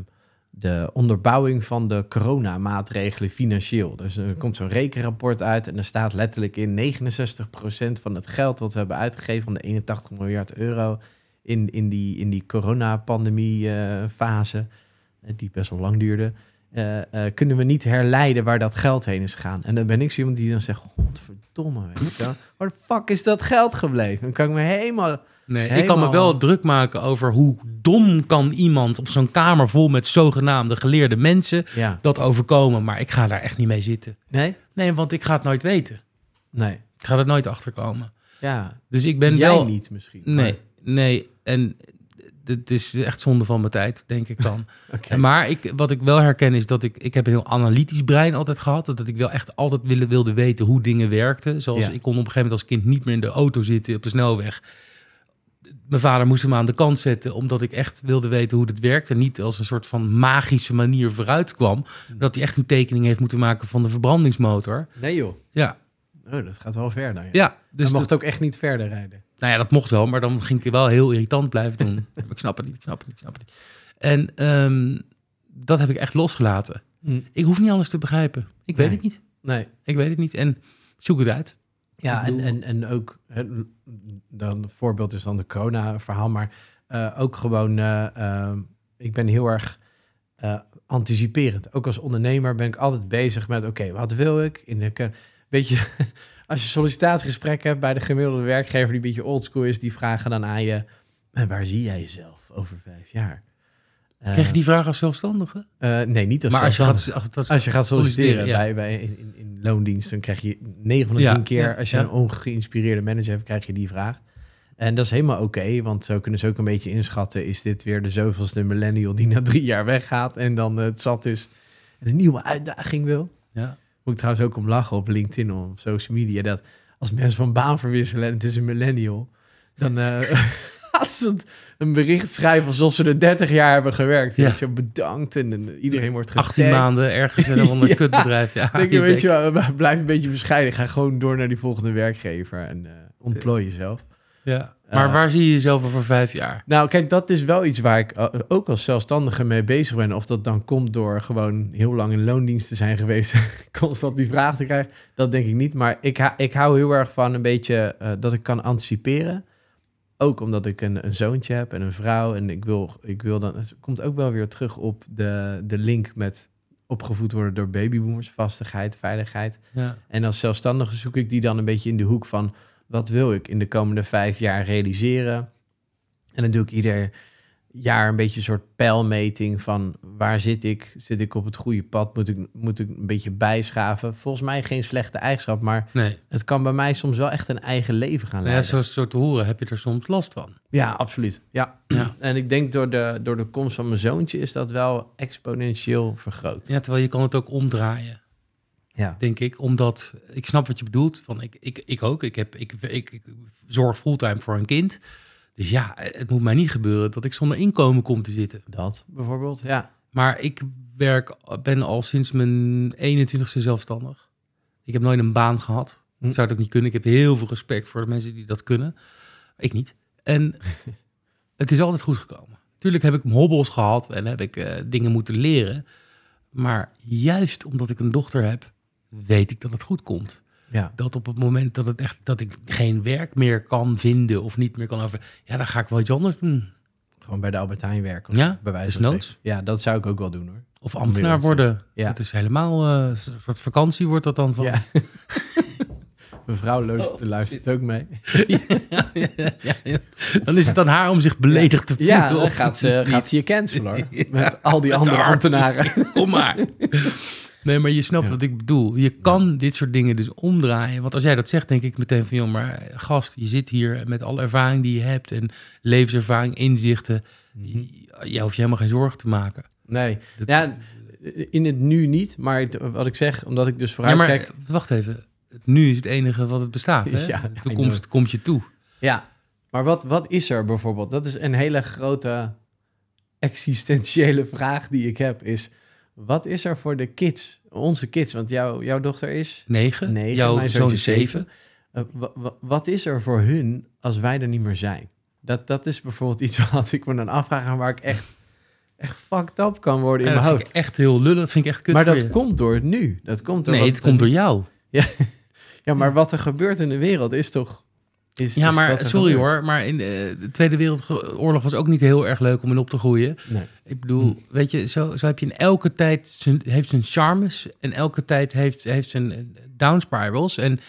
de onderbouwing van de coronamaatregelen financieel. Dus er komt zo'n rekenrapport uit en er staat letterlijk in 69% van het geld wat we hebben uitgegeven, van de 81 miljard euro, in, in die, in die coronapandemie-fase, eh, die best wel lang duurde, eh, eh, kunnen we niet herleiden waar dat geld heen is gegaan. En dan ben ik zo iemand die dan zegt, godverdomme, weet je wel. Waar de fuck is dat geld gebleven? Dan kan ik me helemaal... Nee, ik kan me wel druk maken over hoe dom kan iemand op zo'n kamer vol met zogenaamde geleerde mensen Ja. dat overkomen. Maar ik ga daar echt niet mee zitten. Nee? Nee, want ik ga het nooit weten. Nee. Ik ga er nooit achter komen. Ja. Dus ik ben Jij wel. niet misschien. Nee, nee. En het is echt zonde van mijn tijd, denk ik dan. Maar, ik, wat ik wel herken is dat ik, ik heb een heel analytisch brein altijd gehad. Dat ik wel echt altijd wilde, wilde weten hoe dingen werkten. Zoals Ja. ik kon op een gegeven moment als kind niet meer in de auto zitten op de snelweg. Mijn vader moest hem aan de kant zetten, omdat ik echt wilde weten hoe het werkte. En niet als een soort van magische manier vooruit kwam. Dat hij echt een tekening heeft moeten maken van de verbrandingsmotor. Nee joh. Ja, Oh, dat gaat wel ver dan. Ja. ja. Dus mocht ook echt niet verder rijden. Nou ja, dat mocht wel, maar dan ging ik wel heel irritant blijven doen. ik snap het niet, ik snap het niet, ik snap het niet. En ehm, dat heb ik echt losgelaten. Ik hoef niet alles te begrijpen. Ik weet het niet. Nee. Ik weet het niet. En zoek het uit. Ja, en, en, en ook, dan, het voorbeeld is dan de corona-verhaal, maar eh, ook gewoon, eh, eh, ik ben heel erg eh, anticiperend. Ook als ondernemer ben ik altijd bezig met, oké, wat wil ik? In de, weet je, als je sollicitatiegesprek hebt bij de gemiddelde werkgever die een beetje oldschool is, die vragen dan aan je, en waar zie jij jezelf over vijf jaar? Eh, Krijg je die vraag als zelfstandige? eh, nee, niet als maar als je, gaat, als, als, Als je gaat solliciteren, ja. bij, bij, in, in, loondienst, dan krijg je 9 van de Ja, 10 keer, ja, als je een ongeïnspireerde manager hebt, krijg je die vraag. En dat is helemaal oké, want zo kunnen ze ook een beetje inschatten, is dit weer de zoveelste millennial die na drie jaar weggaat en dan eh, het zat is en een nieuwe uitdaging wil. ja. Moet ik trouwens ook om lachen op LinkedIn of op social media, dat als mensen van baan verwisselen en het is een millennial, dan eh, als ze een bericht schrijven alsof ze er 30 jaar hebben gewerkt. Ja. Weet je, bedankt en, en iedereen wordt getagd. 18 maanden ergens in een ander Ja. kutbedrijf. Ja, Denk je, je weet je wel, blijf een beetje bescheiden. Ga gewoon door naar die volgende werkgever en eh ontplooi jezelf. Ja. Maar Eh, waar zie je jezelf over vijf jaar? Nou, kijk, dat is wel iets waar ik eh, ook als zelfstandige mee bezig ben. Of dat dan komt door gewoon heel lang in loondienst te zijn geweest. constant die vraag te krijgen. Dat denk ik niet. Maar ik, ik hou heel erg van een beetje eh, dat ik kan anticiperen. ook omdat ik een, een zoontje heb en een vrouw. En ik wil, ik wil dan. Het komt ook wel weer terug op de, de link met opgevoed worden door babyboomers. Vastigheid, veiligheid. Ja. En als zelfstandige zoek ik die dan een beetje in de hoek van wat wil ik in de komende vijf jaar realiseren. En dan doe ik ieder jaar een beetje een soort pijlmeting van waar zit ik? Zit ik op het goede pad? Moet ik, moet ik een beetje bijschaven? Volgens mij geen slechte eigenschap, maar Nee. het kan bij mij soms wel echt een eigen leven gaan ja, leiden. zo, zo te horen heb je er soms last van. Ja, absoluut. Ja. Ja. En ik denk door de, door de komst van mijn zoontje is dat wel exponentieel vergroot. Ja, terwijl je kan het ook omdraaien, Ja. denk ik. Omdat, ik snap wat je bedoelt. Van ik, ik, ik ook. Ik, heb, ik, ik, ik zorg fulltime voor een kind. Dus ja, het moet mij niet gebeuren dat ik zonder inkomen kom te zitten. Dat bijvoorbeeld, ja. Maar ik werk, ben al sinds mijn 21ste zelfstandig. Ik heb nooit een baan gehad. Hm. Ik zou het ook niet kunnen. Ik heb heel veel respect voor de mensen die dat kunnen. Ik niet. En het is altijd goed gekomen. Tuurlijk heb ik hobbels gehad en heb ik eh, dingen moeten leren. Maar juist omdat ik een dochter heb, weet ik dat het goed komt. Ja, Dat op het moment dat, het echt, dat ik geen werk meer kan vinden of niet meer kan over... Ja, dan ga ik wel iets anders doen. gewoon bij de Albert Heijn werken. Ja, bij wijze van spreken. Ja, dat zou ik ook wel doen hoor. Of ambtenaar worden. Ja. Het is helemaal eh, een soort vakantie wordt dat dan van. Ja. Mevrouw luistert, luistert ook mee. ja, ja, ja, ja. Dan is het aan haar om zich beledigd te voelen. Ja, dan gaat ze, gaat ze je cancelen hoor. Met al die andere ambtenaren. Kom maar. Nee, maar je snapt Ja. wat ik bedoel. Je kan dit soort dingen dus omdraaien. Want als jij dat zegt, denk ik meteen van... joh, maar gast, je zit hier met alle ervaring die je hebt... en levenservaring, inzichten. Je, je hoeft je helemaal geen zorgen te maken. Nee, Dat- ja, in het nu niet. Maar wat ik zeg, omdat ik dus Ja, vooruit maar kijk... wacht even. Nu is het enige wat het bestaat. Hè? Ja, De toekomst komt je toe. Ja, maar wat, wat is er bijvoorbeeld? Dat is een hele grote existentiële vraag die ik heb. Is, wat is er voor de kids? Onze kids, want jouw jouw dochter is... Negen. Negen, Jouw mijn zoon is zeven. Eh, wa- wa- wat is er voor hun als wij er niet meer zijn? Dat, dat is bijvoorbeeld iets wat ik me dan afvraag... en waar ik echt, echt fucked up kan worden in Ja, dat mijn vind hoofd. ik echt heel lullig. Dat vind ik echt kut Maar dat je. komt door het nu. Dat komt door Nee, het komt door jou. Ja, maar wat er gebeurt in de wereld is toch... Is, Ja, is maar sorry gebeurt. hoor, maar in de, de Tweede Wereldoorlog was ook niet heel erg leuk om in op te groeien. Nee. Ik bedoel, weet je, zo, zo heb je in elke tijd zijn, heeft zijn charmes en elke tijd heeft, heeft zijn eh, down spirals. En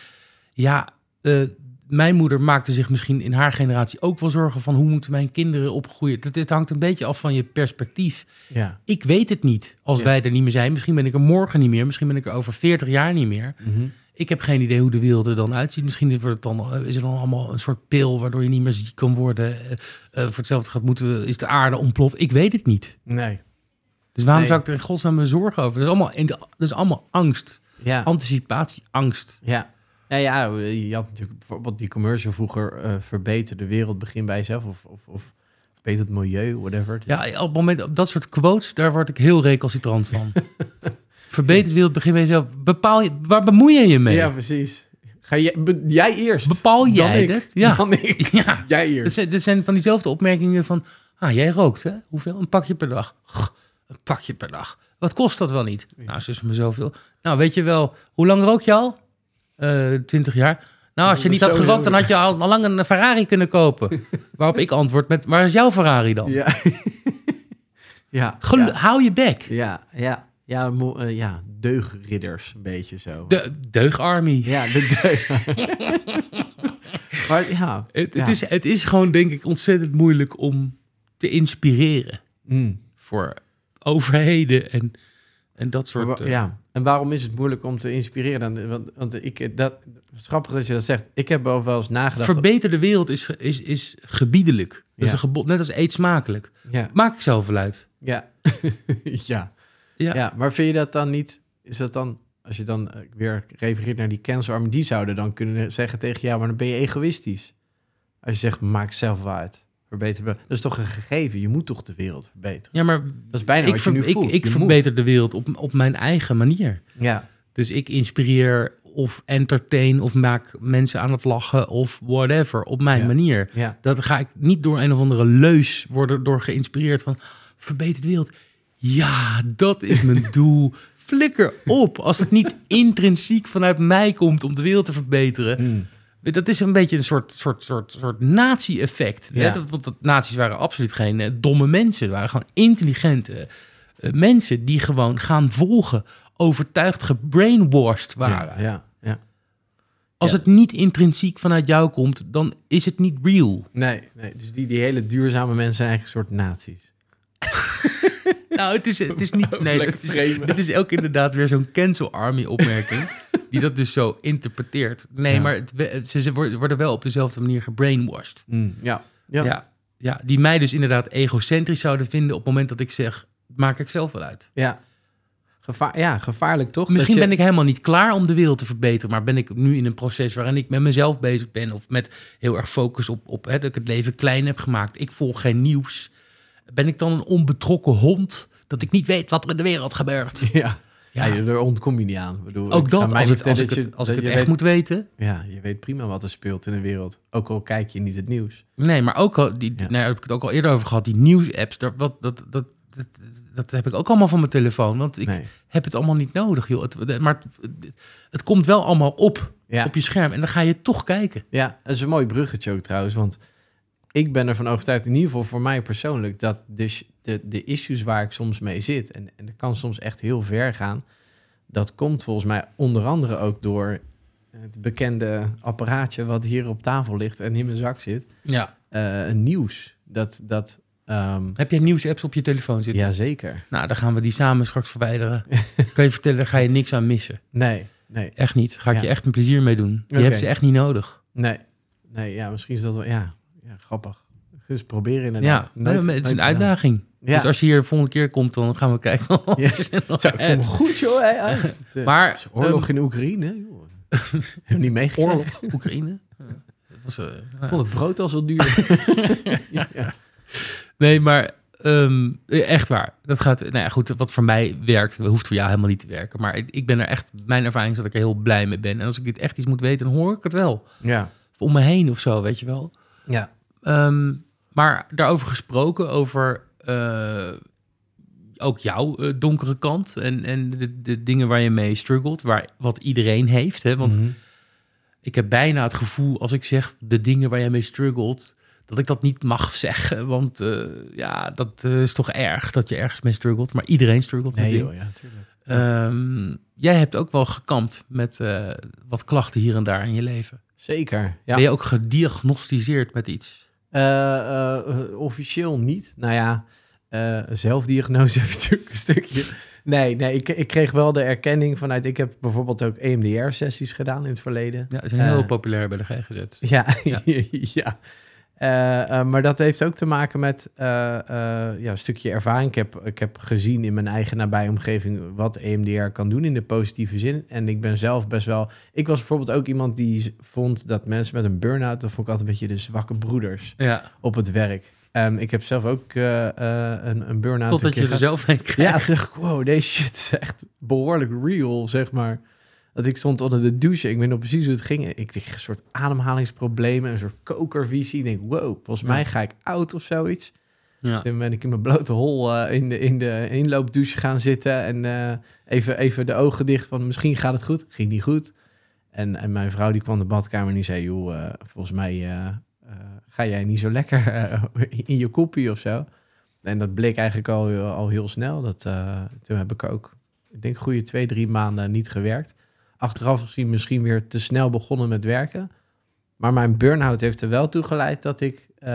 ja, eh, mijn moeder maakte zich misschien in haar generatie ook wel zorgen van hoe moeten mijn kinderen opgroeien. Het, het hangt een beetje af van je perspectief. Ja. Ik weet het niet als Ja. wij er niet meer zijn. Misschien ben ik er morgen niet meer, misschien ben ik er over 40 jaar niet meer. Mhm. Ik heb geen idee hoe de wereld er dan uitziet. Misschien wordt het dan, eh, is er dan allemaal een soort pil waardoor je niet meer ziek kan worden. Eh, eh, voor hetzelfde gaat moeten, is de aarde ontploft. Ik weet het niet. Nee. Dus waarom Nee. zou ik er in godsnaam me zorgen over? Dat is allemaal, dat is allemaal angst. Ja. Anticipatie, angst. Ja. Ja, ja, je had natuurlijk bijvoorbeeld die commercial vroeger... eh verbeter de wereld, begin bij jezelf. Of, of, of verbeter het milieu, whatever. Ja, op het moment, op dat soort quotes, daar word ik heel recalcitrant van. Verbeter wereld, begin bij jezelf. Bepaal je, waar bemoei je je mee? Ja, precies. Ga jij, be- jij eerst. Bepaal jij dat? Ja. Dan ik. Ja. Jij eerst. zijn, dat zijn van diezelfde opmerkingen van... Ah, jij rookt, hè? Hoeveel? Een pakje per dag. Een pakje per dag. Wat kost dat wel niet? Nou, ze is me zoveel. Nou, weet je wel... Hoe lang rook je al? Eh 20 jaar. Nou, als je niet had gerookt, dan had je al, al lang een Ferrari kunnen kopen. Waarop ik antwoord met... Waar is jouw Ferrari dan? Ja. ja. Gelu- ja. Hou je bek. Ja, ja. Ja, eh, ja, deugridders, een beetje zo. De deugarmy. Ja, de deug. maar ja. Het, ja. het, is, het is gewoon, denk ik, ontzettend moeilijk om te inspireren. Mm. Voor overheden en, en dat soort... eh, ja, en waarom is het moeilijk om te inspireren? Dan? Want, want ik, dat, het is grappig dat je dat zegt. Ik heb er wel eens nagedacht. Verbeter de wereld is, is, is gebiedelijk. Dat is een gebod, net als eet smakelijk. ja, Maak ik zelf wel uit. ja. ja. Ja. ja. maar vind je dat dan niet... Is dat dan, als je dan eh, weer refereert naar die cancerarmen... die zouden dan kunnen zeggen tegen jou... maar dan ben je egoïstisch. Als je zegt, maak zelf uit. Verbeter. Dat is toch een gegeven? Je moet toch de wereld verbeteren? Ja, maar Dat is bijna ik, wat je nu ik, voelt. ik Je verbeter de wereld op, op mijn eigen manier. Ja, Dus ik inspireer of entertain of maak mensen aan het lachen of whatever op mijn Ja. manier. ja. Dat ga ik niet door een of andere leus worden door geïnspireerd van verbeter de wereld. Ja, dat is mijn doel. Flikker op. Als het niet intrinsiek vanuit mij komt om de wereld te verbeteren. Mm. Dat is een beetje een soort, soort, soort, soort nazi-effect. Ja. Dat, want dat, nazi's waren absoluut geen eh, domme mensen. Het waren gewoon intelligente eh, mensen die gewoon gaan volgen, overtuigd, gebrainwashed waren. Ja, ja. Als het niet intrinsiek vanuit jou komt, dan is het niet real. Nee, nee, dus die, die hele duurzame mensen zijn eigenlijk een soort nazi's. Nou, het is, het is niet. Nee, het is, dit is ook inderdaad weer zo'n cancel army opmerking. die dat dus zo interpreteert. Nee, Ja. maar het, ze, ze worden wel op dezelfde manier gebrainwashed. Mm, ja. Ja. Ja. Ja, die mij dus inderdaad egocentrisch zouden vinden op het moment dat ik zeg, maak ik zelf wel uit. Ja. Gevaar, ja, gevaarlijk toch? Misschien Dat je- ben ik helemaal niet klaar om de wereld te verbeteren, maar ben ik nu in een proces waarin ik met mezelf bezig ben of met heel erg focus op, op hè, dat ik het leven klein heb gemaakt. Ik volg geen nieuws. Ben ik dan een onbetrokken hond dat ik niet weet wat er in de wereld gebeurt? Ja. Ja. Ja, daar ontkom je niet aan. Ik bedoel, Ook dat, als, het, als ik vertellen het, dat als je- ik het dat echt je moet weten. Ja, je weet prima wat er speelt in de wereld. Ook al kijk je niet het nieuws. Nee, maar ook al, die, Ja. nou, daar heb ik het ook al eerder over gehad, die nieuwsapps, wat, dat, dat, dat, dat heb ik ook allemaal van mijn telefoon. Want ik Nee. heb het allemaal niet nodig, joh. Het, maar het, het komt wel allemaal op, Ja. op je scherm en dan ga je toch kijken. Ja, dat is een mooi bruggetje ook trouwens. Want ik ben ervan overtuigd, in ieder geval voor mij persoonlijk, dat de, de, de issues waar ik soms mee zit, en, en dat kan soms echt heel ver gaan, dat komt volgens mij onder andere ook door het bekende apparaatje wat hier op tafel ligt en in mijn zak zit. Ja. Eh, nieuws. Dat, dat ehm Heb jij nieuwsapps op je telefoon zitten? jazeker. Nou, dan gaan we die samen straks verwijderen. kan je vertellen, daar ga je niks aan missen. Nee, nee, Echt niet. Ga ik Ja. je echt een plezier mee doen. Je hebt ze echt niet nodig. nee. Nee, ja, misschien is dat wel, ja, ja grappig. Dus proberen inderdaad. Ja, nee, maar het is een nooit gedaan. uitdaging. Ja. Dus als je hier de volgende keer komt, dan gaan we kijken. of Ja. goed, joh. Hè? Het, eh, Maar, het oorlog ehm, in Oekraïne. Joh. Heb je niet meegekregen? Oorlog, Oekraïne. Was, eh, Ik vond het brood al zo duur. ja, ja. Nee, maar ehm, echt waar. Dat gaat, nou ja, goed, wat voor mij werkt, hoeft voor jou helemaal niet te werken. Maar ik, ik ben er echt, mijn ervaring is dat ik er heel blij mee ben. En als ik dit echt iets moet weten, dan hoor ik het wel. ja. Of om me heen of zo, weet je wel. ja. Ehm, maar daarover gesproken, over eh, ook jouw eh, donkere kant en, en de, de dingen waar je mee struggelt, waar, wat iedereen heeft. Hè? Want Mhm. ik heb bijna het gevoel, als ik zeg de dingen waar jij mee struggelt, dat ik dat niet mag zeggen. Want eh, ja, dat is toch erg dat je ergens mee struggelt. Maar iedereen struggelt met Nee, joh, ja, tuurlijk. Ehm, jij hebt ook wel gekampt met wat klachten hier en daar in je leven. Zeker. Ja. Ben je ook gediagnosticeerd met iets? Eh, eh, eh, officieel niet. Nou ja, zelfdiagnose heb je natuurlijk een stukje. Nee, nee ik, ik kreeg wel de erkenning vanuit... Ik heb bijvoorbeeld ook EMDR-sessies gedaan in het verleden. Ja, ze zijn heel populair bij de GGZ. Ja, Ja. ja. Eh, eh, maar dat heeft ook te maken met eh, ja, een stukje ervaring. Ik heb, ik heb gezien in mijn eigen nabije omgeving wat EMDR kan doen in de positieve zin. En ik ben zelf best wel... Ik was bijvoorbeeld ook iemand die vond dat mensen met een burn-out... dat vond ik altijd een beetje de zwakke broeders Ja, op het werk. Ehm, ik heb zelf ook een, een burn-out. totdat je er zelf heen ja, toen dacht ik, wow, deze shit is echt behoorlijk real, zeg maar. Dat ik stond onder de douche, ik weet nog precies hoe het ging. Ik kreeg een soort ademhalingsproblemen, een soort kokervisie. Ik denk, wow, volgens mij ga ik oud of zoiets. Ja. Toen ben ik in mijn blote hol eh, in, de, in de inloopdouche gaan zitten en eh, even, even de ogen dicht van misschien gaat het goed. Ging niet goed. En, en mijn vrouw die kwam de badkamer en die zei, joh, eh, volgens mij ga jij niet zo lekker in je koppie of zo. En dat bleek eigenlijk al, al heel snel. Dat, toen heb ik ook, ik denk, goede twee, drie maanden niet gewerkt. Achteraf gezien misschien weer te snel begonnen met werken. Maar mijn burn-out heeft er wel toe geleid dat ik eh,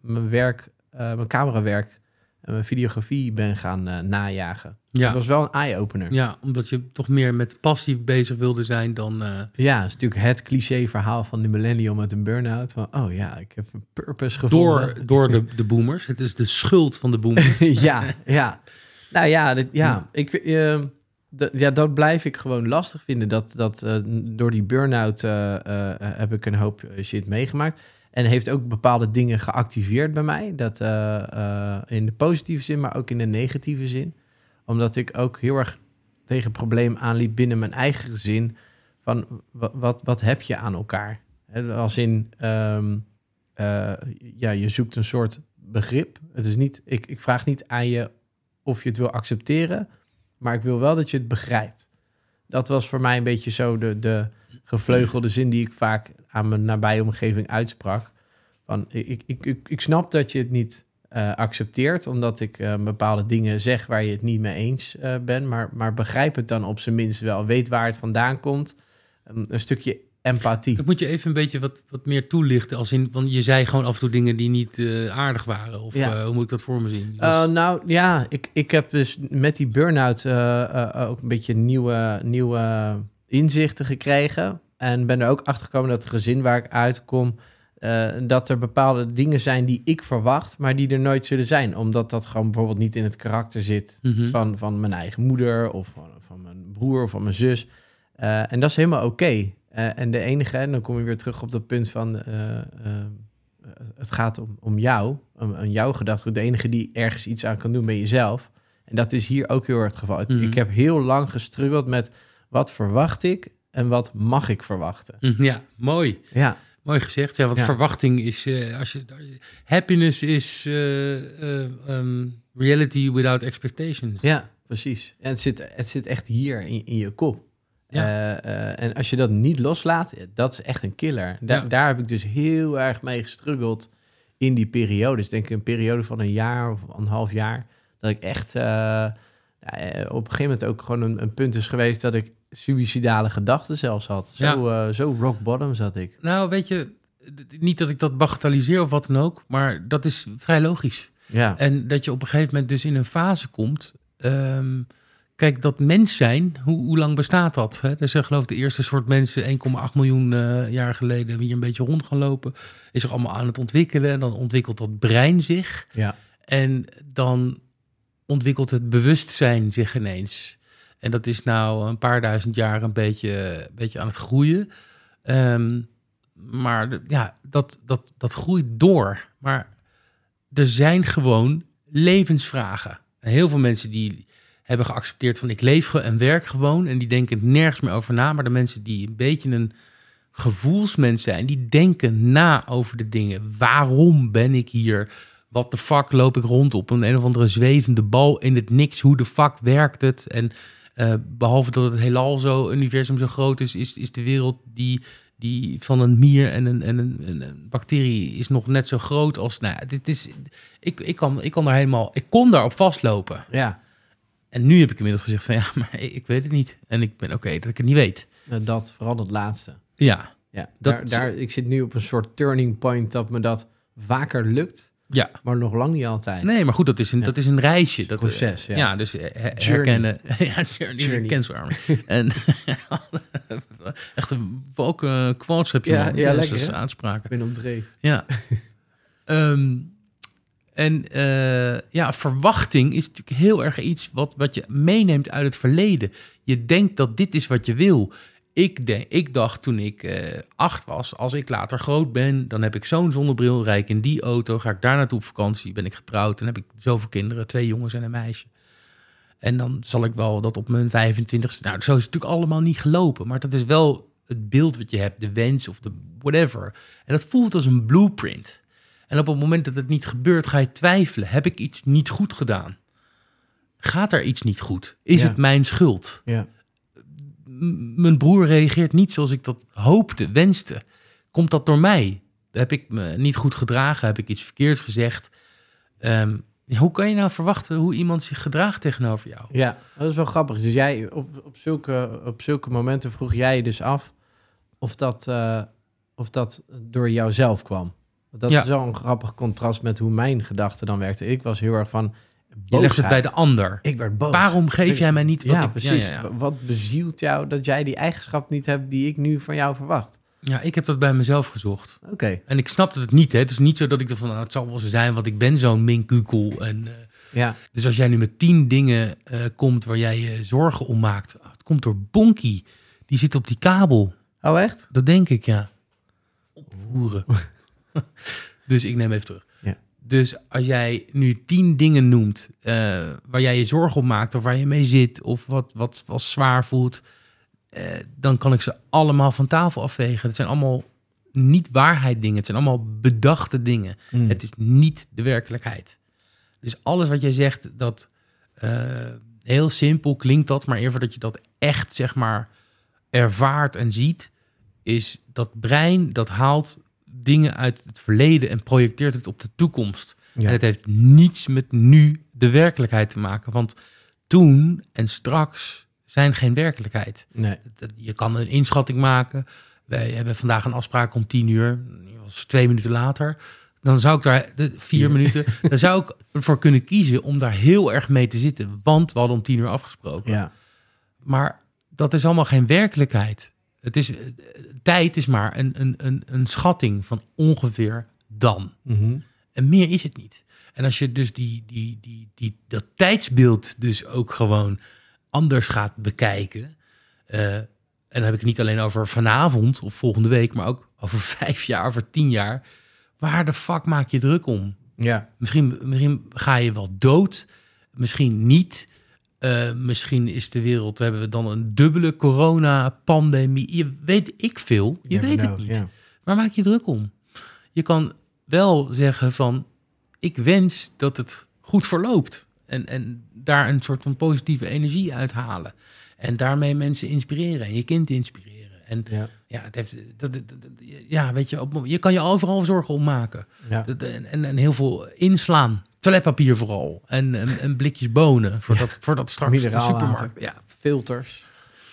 mijn werk, eh, mijn camerawerk en mijn videografie ben gaan eh, najagen. Dat Ja. was wel een eye-opener. ja, omdat je toch meer met passief bezig wilde zijn dan... Ja, het is natuurlijk het cliché verhaal van de millennium met een burn-out. Van, oh ja, ik heb een purpose gevonden. door door de, de boomers. Het is de schuld van de boomers. ja, ja. Nou ja, dit, ja, Ja. Ik, ja, dat blijf ik gewoon lastig vinden. Dat, dat eh, door die burn-out eh, eh, heb ik een hoop shit meegemaakt. En heeft ook bepaalde dingen geactiveerd bij mij. Dat in de positieve zin, maar ook in de negatieve zin. Omdat ik ook heel erg tegen het probleem aanliep binnen mijn eigen gezin. Van wat, wat, heb je aan elkaar? Als in, ehm, eh, ja, je zoekt een soort begrip. Het is niet, ik, ik vraag niet aan je of je het wil accepteren, maar ik wil wel dat je het begrijpt. Dat was voor mij een beetje zo de, de gevleugelde zin die ik vaak aan mijn nabije omgeving uitsprak. Van, ik, ik, ik, ik snap dat je het niet uh, accepteert, omdat ik uh, bepaalde dingen zeg waar je het niet mee eens uh, bent. Maar, maar begrijp het dan op zijn minst wel. Weet waar het vandaan komt. Een stukje empathie. Dat moet je even een beetje wat, wat meer toelichten. Als in, want je zei gewoon af en toe dingen die niet aardig waren. Of Ja. hoe moet ik dat voor me zien? Uh, nou ja, ik, ik heb dus met die burn-out ook een beetje nieuwe, nieuwe inzichten gekregen. En ben er ook achter gekomen dat het gezin waar ik uitkom. Dat er bepaalde dingen zijn die ik verwacht, maar die er nooit zullen zijn. Omdat dat gewoon bijvoorbeeld niet in het karakter zit Mhm. van, van mijn eigen moeder of van, van mijn broer of van mijn zus. En dat is helemaal oké. Okay. Uh, en de enige, en dan kom je weer terug op dat punt van het gaat om, om jou, om, om jouw gedachtegoed. De enige die ergens iets aan kan doen ben jezelf. En dat is hier ook heel erg het geval. Mhm. Ik heb heel lang gestruggeld met wat verwacht ik en wat mag ik verwachten. Mhm, Ja, mooi. Ja. Mooi gezegd. Ja, want Ja. verwachting is... eh, als je, happiness is eh, eh, um, reality without expectations. Ja, precies. En het zit, het zit echt hier in, in je kop. Ja. Eh, eh, en als je dat niet loslaat, dat is echt een killer. Da- Ja. Daar heb ik dus heel erg mee gestruggeld in die periode. Dus denk ik een periode van een jaar of anderhalf jaar. Dat ik echt eh, ja, op een gegeven moment ook gewoon een, een punt is geweest dat ik suïcidale gedachten zelfs had. Zo, zo rock bottom zat ik. Nou, weet je, niet dat ik dat bagatelliseer of wat dan ook, maar dat is vrij logisch. Ja, En dat je op een gegeven moment dus in een fase komt. ehm, kijk, dat mens zijn, hoe, hoe lang bestaat dat? Hè? Dus ik geloof de eerste soort mensen 1,8 miljoen eh, jaar geleden hier een beetje rond gaan lopen. Is er allemaal aan het ontwikkelen. En dan ontwikkelt dat brein zich. ja, En dan ontwikkelt het bewustzijn zich ineens. En dat is nou een paar duizend jaar een beetje, een beetje aan het groeien. Ehm, maar de- ja, dat, dat, dat groeit door. Maar er zijn gewoon levensvragen. En heel veel mensen die hebben geaccepteerd van ik leef en werk gewoon. En die denken nergens meer over na. Maar de mensen die een beetje een gevoelsmens zijn, die denken na over de dingen. Waarom ben ik hier? Wat de fuck loop ik rond op een een of andere zwevende bal in het niks? Hoe de fuck werkt het? En eh, behalve dat het heelal zo, universum zo groot is, is, is de wereld die, die van een mier en een, en een, en een bacterie is nog net zo groot als. Nou, dit is, ik, ik, kan, ik kan daar helemaal, ik kon daar op vastlopen. ja. En nu heb ik inmiddels gezegd van ja, maar ik weet het niet. En ik ben oké dat ik het niet weet. Eh, Dat, vooral dat laatste. Ja, Ja, Dat- daar, daar, ik zit nu op een soort turning point dat me dat vaker lukt, ja. maar nog lang niet altijd. Nee, maar goed, dat is een, Ja. dat is een reisje. Dat, proces, eh, ja. dus eh, herkennen. ja, journey, Journey. en echt een welke quotes heb je Ja, ja, lekker, aanspraken. Ik ben op dreef. Ja. Ehm, en eh, ja, verwachting is natuurlijk heel erg iets wat, wat je meeneemt uit het verleden. Je denkt dat dit is wat je wil. Ik, ik dacht toen ik eh, acht was, als ik later groot ben, dan heb ik zo'n zonnebril, rijd ik in die auto, ga ik daar naartoe op vakantie, ben ik getrouwd en heb ik zoveel kinderen, twee jongens en een meisje. En dan zal ik wel dat op mijn 25ste. Nou, zo is het natuurlijk allemaal niet gelopen. Maar dat is wel het beeld wat je hebt, de wens of de whatever. En dat voelt als een blueprint. En op het moment dat het niet gebeurt, ga je twijfelen. Heb ik iets niet goed gedaan? Gaat er iets niet goed? Is Ja. het mijn schuld? Ja. Mijn broer reageert niet zoals ik dat hoopte, wenste. Komt dat door mij? Heb ik me niet goed gedragen? Heb ik iets verkeerds gezegd? Ehm, hoe kan je nou verwachten hoe iemand zich gedraagt tegenover jou? Ja, dat is wel grappig. Dus jij, op, op, zulke, op zulke momenten vroeg jij je dus af of dat, eh, of dat door jouzelf kwam. Dat Ja. is wel een grappig contrast met hoe mijn gedachten dan werkten. Ik was heel erg van Je legt het bij de boosheid. ander. Ik werd boos. Waarom geef jij mij niet wat ja, ik... precies. Ja, ja, ja. Wat bezielt jou dat jij die eigenschap niet hebt die ik nu van jou verwacht? Ja, ik heb dat bij mezelf gezocht. Oké, En ik snapte het niet. Hè. Het is niet zo dat ik dacht van, nou, het zal wel zo zijn, want ik ben zo'n minkukel. En, eh, ja. dus als jij nu met tien dingen eh, komt waar jij je zorgen om maakt. ah, Het komt door Bonky. Die zit op die kabel. Oh, echt? Dat denk ik, ja. Hoeren. dus ik neem even terug. Ja. Dus als jij nu tien dingen noemt eh, waar jij je zorgen om maakt, of waar je mee zit, of wat, wat als zwaar voelt, eh, dan kan ik ze allemaal van tafel afvegen. Het zijn allemaal niet waarheid dingen. Het zijn allemaal bedachte dingen. Mm. Het is niet de werkelijkheid. Dus alles wat jij zegt, dat eh, heel simpel klinkt dat, maar eerder dat je dat echt zeg maar ervaart en ziet, is dat brein dat haalt dingen uit het verleden en projecteert het op de toekomst. Ja. En het heeft niets met nu de werkelijkheid te maken. Want toen en straks zijn geen werkelijkheid. Nee. Je kan een inschatting maken. Wij hebben vandaag een afspraak om tien uur. Dat was twee minuten later. Dan zou ik daar, de vier minuten, dan zou ik ervoor kunnen kiezen om daar heel erg mee te zitten. Want we hadden om tien uur afgesproken. Ja. Maar dat is allemaal geen werkelijkheid. Het is, eh, tijd is maar een, een, een, een schatting van ongeveer dan. Mhm. En meer is het niet. En als je dus die, die, die, die, dat tijdsbeeld dus ook gewoon anders gaat bekijken. eh, en dan heb ik het niet alleen over vanavond of volgende week, maar ook over vijf jaar, over tien jaar. Waar de fuck maak je druk om? Ja. Misschien, misschien ga je wel dood, misschien niet. Eh, misschien is de wereld, hebben we dan een dubbele corona-pandemie. Je weet ik veel, je Never weet know, het niet. Waar maak je druk om? Je kan wel zeggen van, ik wens dat het goed verloopt. En, en daar een soort van positieve energie uithalen. En daarmee mensen inspireren en je kind inspireren. En Ja. ja, het heeft, dat, dat- dat- ja weet je, op, je kan je overal zorgen om maken. Ja. En, en, en heel veel inslaan. Toiletpapier vooral. En, en, en blikjes bonen. Voordat, voordat straks de supermarkt... Ja, filters.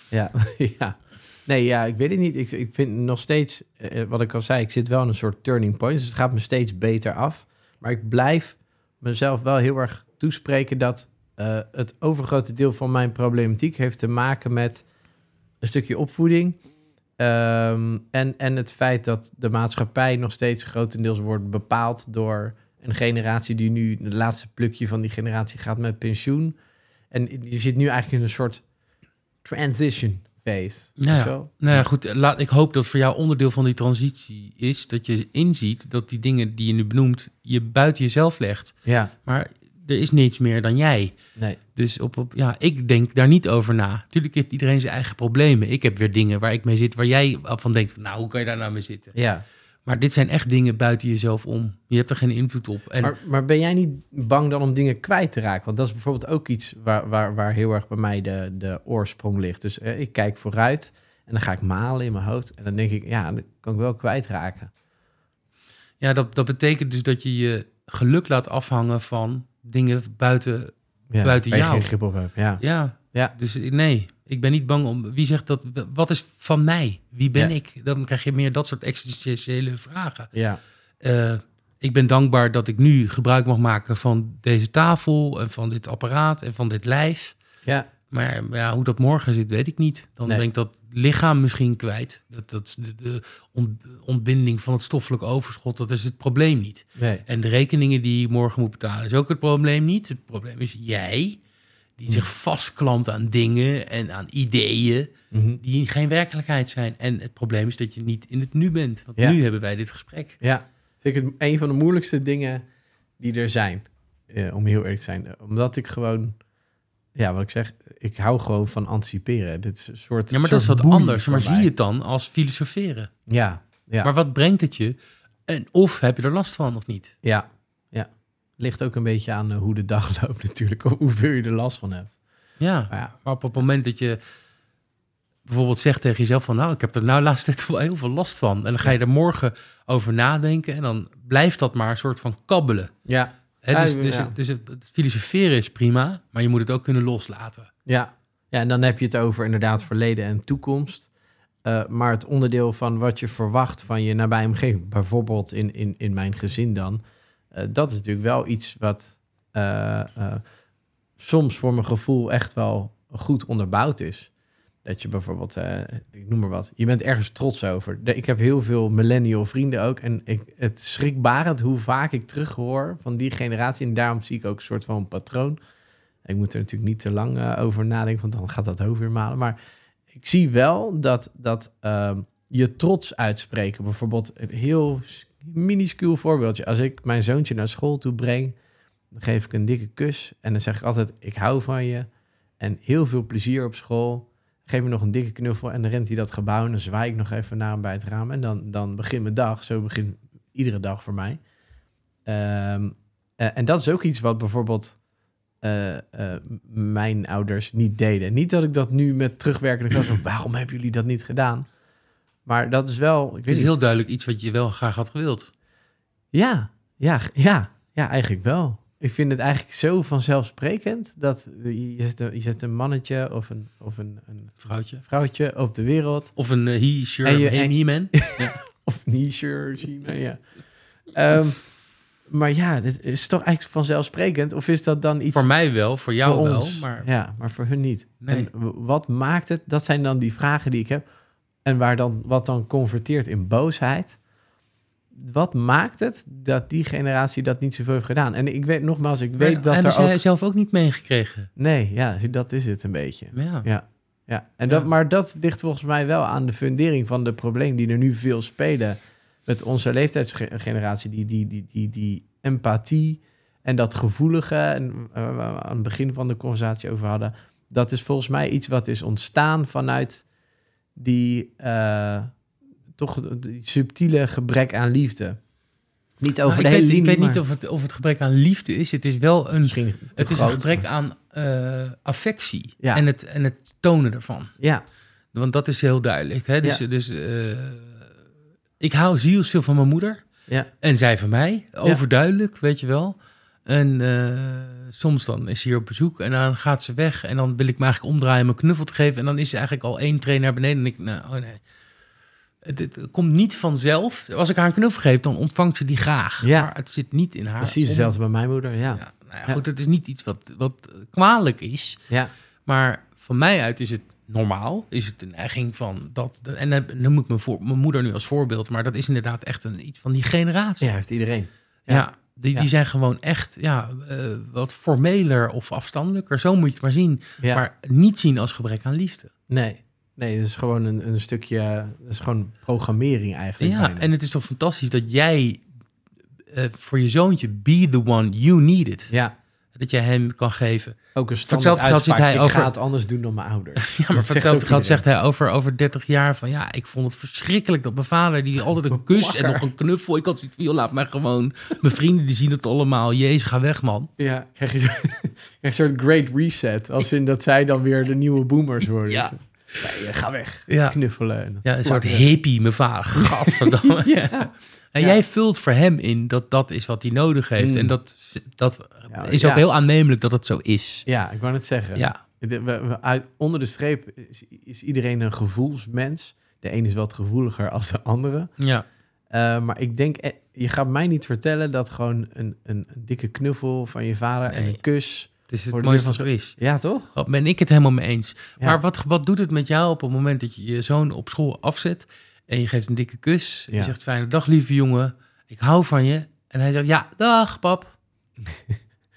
Ja, ja. Nee, ja, ik weet het niet. Ik, ik vind nog steeds, eh, wat ik al zei, ik zit wel in een soort turning point. Dus het gaat me steeds beter af. Maar ik blijf mezelf wel heel erg toespreken dat eh, het overgrote deel van mijn problematiek heeft te maken met een stukje opvoeding. Ehm, en, en het feit dat de maatschappij nog steeds grotendeels wordt bepaald door een generatie die nu, de laatste plukje van die generatie gaat met pensioen. En je zit nu eigenlijk in een soort transition phase. Nou ja, nou ja, goed. Laat, ik hoop dat voor jou onderdeel van die transitie is dat je inziet dat die dingen die je nu benoemt, je buiten jezelf legt. Ja, Maar er is niets meer dan jij. nee. Dus op, op, ja, ik denk daar niet over na. Tuurlijk heeft iedereen zijn eigen problemen. Ik heb weer dingen waar ik mee zit, waar jij van denkt, nou, hoe kan je daar nou mee zitten? Ja. Maar dit zijn echt dingen buiten jezelf om. Je hebt er geen invloed op. En Maar, maar ben jij niet bang dan om dingen kwijt te raken? Want dat is bijvoorbeeld ook iets waar, waar, waar heel erg bij mij de, de oorsprong ligt. Dus eh, ik kijk vooruit en dan ga ik malen in mijn hoofd. En dan denk ik, ja, dat kan ik wel kwijtraken. ja, dat, dat betekent dus dat je je geluk laat afhangen van dingen buiten. Ja, Buiten waar je jou. geen grip op hebt. Ja. Ja, Ja. dus nee, ik ben niet bang om. Wie zegt dat? Wat is van mij? Wie ben Ja. ik? Dan krijg je meer dat soort existentiële vragen. Ja. Eh, ik ben dankbaar dat ik nu gebruik mag maken van deze tafel en van dit apparaat en van dit lijf. Ja. Maar ja, hoe dat morgen zit, weet ik niet. Dan Nee. ben ik dat lichaam misschien kwijt. Dat, dat, de, de ont- ontbinding van het stoffelijk overschot, dat is het probleem niet. Nee. En de rekeningen die je morgen moet betalen, is ook het probleem niet. Het probleem is jij, die zich vastklampt aan dingen en aan ideeën Mhm. die geen werkelijkheid zijn. En het probleem is dat je niet in het nu bent. Want Ja. nu hebben wij dit gesprek. Ja. Vind ik het een van de moeilijkste dingen die er zijn. eh, om heel eerlijk te zijn. Omdat ik gewoon... Ja, wat ik zeg, ik hou gewoon van anticiperen. Dit is een soort Ja, maar dat is wat anders. Maar zie je het dan als filosoferen. Ja, ja. Maar wat brengt het je? En of heb je er last van of niet? Ja. Ligt ook een beetje aan eh, hoe de dag loopt natuurlijk, hoeveel je er last van hebt. Ja, Maar ja, maar op het moment dat je bijvoorbeeld zegt tegen jezelf van... nou, ik heb er nou laatst tijd wel heel veel last van. En dan ga je er morgen over nadenken... en dan blijft dat maar een soort van kabbelen. ja, dus, ja. dus, dus het, het filosoferen is prima, maar je moet het ook kunnen loslaten. ja. ja, en dan heb je het over inderdaad verleden en toekomst. Eh, maar het onderdeel van wat je verwacht van je nabije omgeving, bijvoorbeeld in, in, in mijn gezin dan, eh, dat is natuurlijk wel iets wat eh, eh, soms voor mijn gevoel echt wel goed onderbouwd is. Dat je bijvoorbeeld, ik noem maar wat, je bent ergens trots over. Ik heb heel veel millennial vrienden ook. En ik, het schrikbarend hoe vaak ik terughoor van die generatie. En daarom zie ik ook een soort van patroon. Ik moet er natuurlijk niet te lang over nadenken, want dan gaat dat hoofd weer malen. Maar ik zie wel dat, dat ehm, je trots uitspreken. Bijvoorbeeld heel minuscuul voorbeeldje. Als ik mijn zoontje naar school toe breng, dan geef ik een dikke kus. En dan zeg ik altijd, ik hou van je. En heel veel plezier op school. Geef me nog een dikke knuffel en dan rent hij dat gebouw en dan zwaai ik nog even naar hem bij het raam. En dan, dan begint mijn dag. Zo begint iedere dag voor mij. Ehm, eh, en dat is ook iets wat bijvoorbeeld eh, eh, mijn ouders niet deden. Niet dat ik dat nu met terugwerkende kracht... van, waarom hebben jullie dat niet gedaan? Maar dat is wel... Ik Het is niet. heel duidelijk iets wat je wel graag had gewild. Ja, ja, ja, ja, eigenlijk wel. Ik vind het eigenlijk zo vanzelfsprekend dat je zet een, je zet een mannetje of een, of een, een Vrouwtje. vrouwtje op de wereld. Of een uh, he, sure, En je- he, en- he-man. Of een t-shirt, zie je, ja. Ehm, maar ja, dit is toch eigenlijk vanzelfsprekend? Of is dat dan iets voor mij wel, voor jou voor wel. Maar Ja, maar voor hun niet. Nee. En wat maakt het? Dat zijn dan die vragen die ik heb. En waar dan, wat dan converteert in boosheid. Wat maakt het dat die generatie dat niet zoveel heeft gedaan? En ik weet nogmaals, ik weet dat hebben er ook... zelf ook niet meegekregen. Nee, ja, dat is het een beetje. Ja. Ja. Ja, en Ja. Dat, maar dat ligt volgens mij wel aan de fundering van de problemen die er nu veel spelen met onze leeftijdsgeneratie. Die, die, die, die, die empathie en dat gevoelige, en, waar we aan het begin van de conversatie over hadden. Dat is volgens mij iets wat is ontstaan vanuit die eh, toch die subtiele gebrek aan liefde. Niet over Nou, de ik hele weet, ik weet niet maar of het, of het gebrek aan liefde is. Het is wel een, misschien het is een gebrek maar- aan eh, affectie. Ja. En, het, en het tonen ervan. Ja, Want dat is heel duidelijk. Hè? Dus, Ja. dus eh, ik hou zielsveel van mijn moeder. ja, En zij van mij. Overduidelijk, weet je wel. En eh, soms dan is ze hier op bezoek en dan gaat ze weg. En dan wil ik me eigenlijk omdraaien om een knuffel te geven. En dan is ze eigenlijk al één train naar beneden. En ik, nou, oh nee. Het, het komt niet vanzelf. Als ik haar een knuffel geef, dan ontvangt ze die graag. Ja. Maar het zit niet in haar. precies hetzelfde bij mijn moeder, ja. Ja, nou ja, goed, het is niet iets wat, wat kwalijk is. Ja, Maar van mij uit is het normaal. Is het een neiging van dat. En dan noem ik mijn, voor, mijn moeder nu als voorbeeld. Maar dat is inderdaad echt een, iets van die generatie. ja heeft iedereen. Ja. Die, Ja. die zijn gewoon echt ja, eh, wat formeler of afstandelijker. Zo moet je het maar zien. Ja. Maar niet zien als gebrek aan liefde. Nee, nee, dat is gewoon een, een stukje, dat is gewoon programmering eigenlijk. Ja, bijna. en het is toch fantastisch dat jij eh, voor je zoontje be the one you needed. ja, Dat jij hem kan geven. ook een standaard geld ziet hij ik over- ga het anders doen dan mijn ouders. Ja, maar voor hetzelfde geld zegt hij over, over 30 jaar van ja, ik vond het verschrikkelijk dat mijn vader die altijd een kus en nog een knuffel. Ik had zoiets van, joh, laat mij gewoon. Mijn vrienden die zien het allemaal. Jezus, ga weg man. Ja, krijg je je een soort great reset, als in dat zij dan weer de nieuwe boomers worden. Ja. Nee, eh, ga weg, Ja, knuffelen. En ja een soort hippie, mijn vader. Gadverdamme. Ja. En Ja. jij vult voor hem in dat dat is wat hij nodig heeft. Mm. En dat, dat Ja, is ook heel aannemelijk dat het zo is. Ja, ik wou het zeggen. Ja, De- we- we- uit, onder de streep is, is iedereen een gevoelsmens. De een is wat gevoeliger als de andere. ja. Eh, maar ik denk, eh, je gaat mij niet vertellen dat gewoon een, een, dikke knuffel van je vader en een kus. Het is het mooiste wat van er is. Ja, toch? Oh, Ben ik het helemaal mee eens. Ja. Maar wat, wat doet het met jou op het moment dat je je zoon op school afzet en je geeft een dikke kus? En Ja. je zegt fijne dag lieve jongen, ik hou van je. En hij zegt ja, dag pap.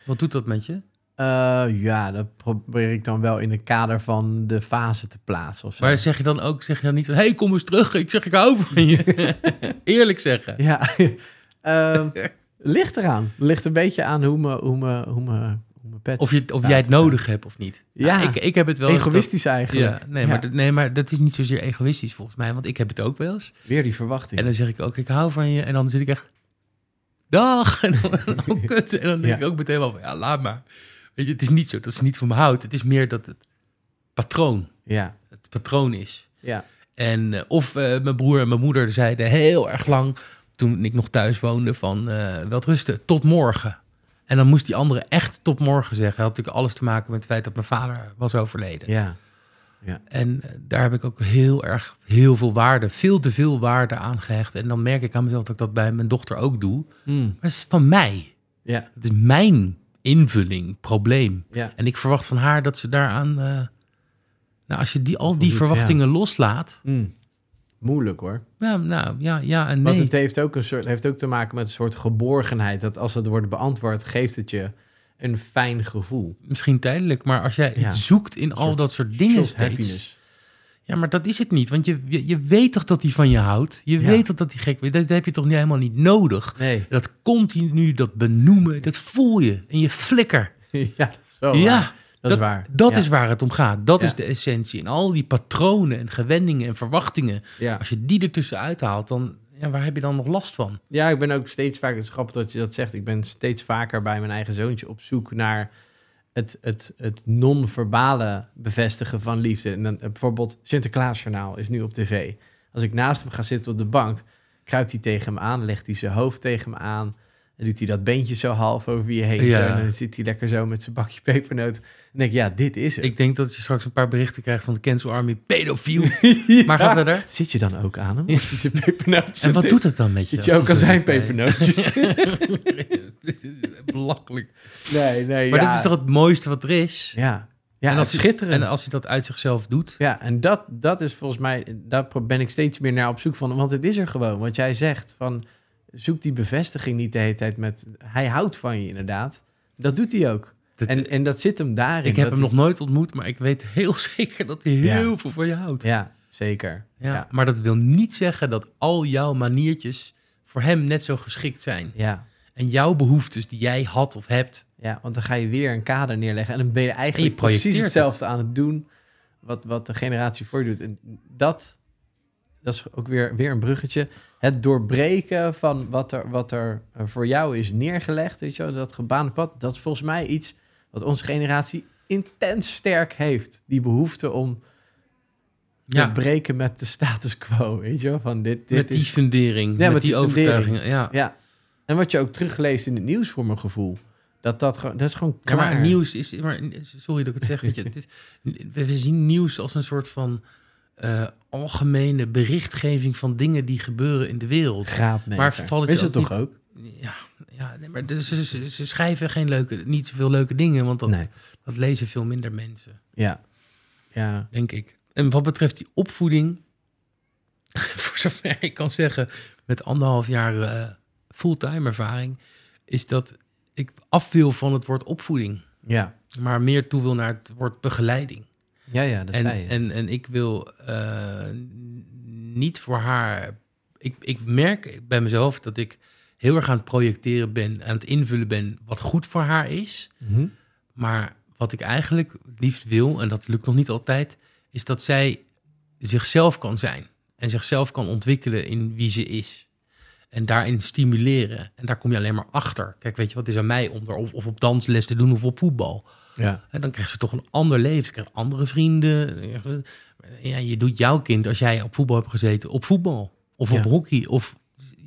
wat doet dat met je? Eh, ja, dat probeer ik dan wel in het kader van de fase te plaatsen. Of zo. Maar zeg je dan ook, zeg je dan niet van, hey kom eens terug, ik zeg ik hou van je. Eerlijk zeggen. Ja, Ehm, ligt eraan. Ligt een beetje aan hoe me, hoe me, hoe me, hoe me pet Of, je, of jij het nodig hebt of niet. Ja. Nou, ik, ik heb het wel dat- Egoïstisch eigenlijk. Ja, nee, Ja. Maar, nee, maar dat is niet zozeer egoïstisch volgens mij, want ik heb het ook wel eens. Weer die verwachting. En dan zeg ik ook, ik hou van je. En dan zit ik echt, dag. En dan, oh, kut. En dan denk ik ook meteen wel, van, ja, laat maar. Weet je, het is niet zo dat ze niet van me houdt. Het is meer dat het patroon, ja, het patroon is. ja, En eh, of eh, mijn broer en mijn moeder zeiden heel erg lang, toen ik nog thuis woonde, van wel rusten, tot morgen. En dan moest die andere echt tot morgen zeggen. Dat had natuurlijk alles te maken met het feit dat mijn vader was overleden. ja. En eh, daar heb ik ook heel erg heel veel waarde, veel te veel waarde aan gehecht. En dan merk ik aan mezelf dat ik dat bij mijn dochter ook doe. Maar Mm, dat is van mij. ja, Het is mijn invulling, probleem. ja. En ik verwacht van haar dat ze daaraan... eh, nou, als je die, al die Voldoet, verwachtingen loslaat... Mm. Moeilijk hoor. Ja, nou, ja, ja en Want nee. het heeft ook, een soort, heeft ook te maken met een soort geborgenheid. Dat als het wordt beantwoord, geeft het je een fijn gevoel. Misschien tijdelijk, maar als jij Ja. zoekt in al dat soort dingen steeds... Ja, maar dat is het niet. Want je, je, je weet toch dat hij van je houdt? Je Ja. weet toch dat hij gek weet? Dat heb je toch niet helemaal niet nodig? Nee. Dat continu, dat benoemen, dat voel je in je flikker. ja, dat is ja, waar. Dat, is waar. Dat Ja. is waar het om gaat. Dat is de essentie. En al die patronen en gewendingen en verwachtingen, Ja. als je die ertussen uithaalt, dan ja, waar heb je dan nog last van? ja, ik ben ook steeds vaker, het is grappig dat je dat zegt, ik ben steeds vaker bij mijn eigen zoontje op zoek naar het, het, het non-verbale bevestigen van liefde. En dan, eh, bijvoorbeeld Sinterklaasjournaal is nu op tv. Als ik naast hem ga zitten op de bank, kruipt hij tegen me aan, legt hij zijn hoofd tegen me aan. En doet hij dat beentje zo half over je heen. Ja. Zo, en dan zit hij lekker zo met zijn bakje pepernoot. En denk ik, ja, dit is het. Ik denk dat je straks een paar berichten krijgt van de Cancel Army. Pedofiel. Ja. Maar ga verder. Zit je dan ook aan hem? Hij zijn pepernootjes En wat doet het dan met je? Zit je ook aan zo zijn pepernootjes? Dit is belachelijk. nee, nee, Maar ja. dat is toch het mooiste wat er is? Ja, ja en dat als is hij- schitterend. En als hij dat uit zichzelf doet. Ja, en dat, dat is volgens mij, daar ben ik steeds meer naar op zoek van. Want het is er gewoon, wat jij zegt. Van, zoek die bevestiging niet de hele tijd met... Hij houdt van je inderdaad. Dat doet hij ook. Dat- en, en dat zit hem daarin. ik heb hem nog nooit ontmoet, maar ik weet heel zeker dat hij Ja. heel veel van je houdt. Ja, zeker. Ja, Ja. Maar dat wil niet zeggen dat al jouw maniertjes voor hem net zo geschikt zijn. Ja. En jouw behoeftes die jij had of hebt. ja, want dan ga je weer een kader neerleggen. En dan ben je eigenlijk projecteert precies het. hetzelfde aan het doen... wat, wat de generatie voor je doet. En dat, dat is ook weer, weer een bruggetje. Het doorbreken van wat er, wat er voor jou is neergelegd, weet je wel, dat gebaande pad, dat is volgens mij iets wat onze generatie intens sterk heeft. Die behoefte om te Ja, breken met de status quo, weet je wel, van dit, dit met die is... fundering, met, die, die overtuigingen. Ja. Ja, en wat je ook terugleest in het nieuws voor mijn gevoel, dat dat dat is gewoon Ja, maar klaar. nieuws is... Maar, sorry dat ik het zeg. Weet je, het is, we zien nieuws als een soort van eh, algemene berichtgeving van dingen die gebeuren in de wereld. Graadmeter. Maar valt het is het ook toch niet- ook? Ja, ja nee, maar dus, ze, schrijven geen leuke, niet zoveel leuke dingen, want dat, Nee. dat lezen veel minder mensen, Ja. Ja. denk ik. En wat betreft die opvoeding, voor zover ik kan zeggen, met anderhalf jaar eh, fulltime ervaring, is dat ik af wil van het woord opvoeding, Ja. maar meer toe wil naar het woord begeleiding. Ja, ja, dat En, zei je. en, en ik wil eh, niet voor haar. Ik, ik merk bij mezelf dat ik heel erg aan het projecteren ben, aan het invullen ben wat goed voor haar is. Mhm. Maar wat ik eigenlijk liefst wil, en dat lukt nog niet altijd, is dat zij zichzelf kan zijn. En zichzelf kan ontwikkelen in wie ze is. En daarin stimuleren. En daar kom je alleen maar achter. Kijk, weet je, wat is aan mij om er of, of op dansles te doen of op voetbal? Ja. En dan krijgt ze toch een ander leven. Ze krijgt andere vrienden. Ja, je doet jouw kind, als jij op voetbal hebt gezeten, op voetbal. Of op Ja. hockey. Of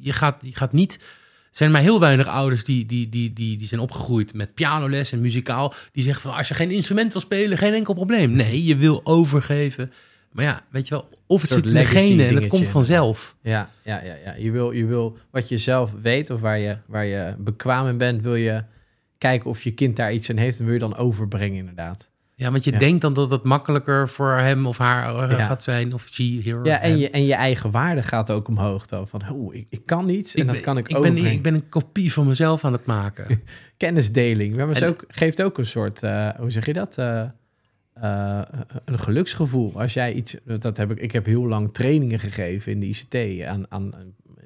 je gaat, je gaat niet... Er zijn maar heel weinig ouders die, die, die, die, die zijn opgegroeid met pianoles en muzikaal. Die zeggen van, als je geen instrument wil spelen, geen enkel probleem. Nee, je wil overgeven. Maar ja, weet je wel, of het zit in de genen en het komt vanzelf. Ja, ja, ja, ja. Je, wil, je wil wat je zelf weet of waar je, waar je bekwaam in bent, wil je kijken of je kind daar iets aan heeft en wil je dan overbrengen inderdaad. Ja, want je Ja. denkt dan dat het makkelijker voor hem of haar eh, Ja. gaat zijn. Of she, here. Ja, en hem. je, en je eigen waarde gaat ook omhoog dan. Van, oh, ik, ik kan iets en dat ben- kan ik, ik ben, overbrengen. ik ben een kopie van mezelf aan het maken. Kennisdeling. Maar het En- ook, geeft ook een soort, eh, hoe zeg je dat? Eh, eh, een geluksgevoel. Als jij iets, dat heb ik, ik heb heel lang trainingen gegeven in de ICT aan, aan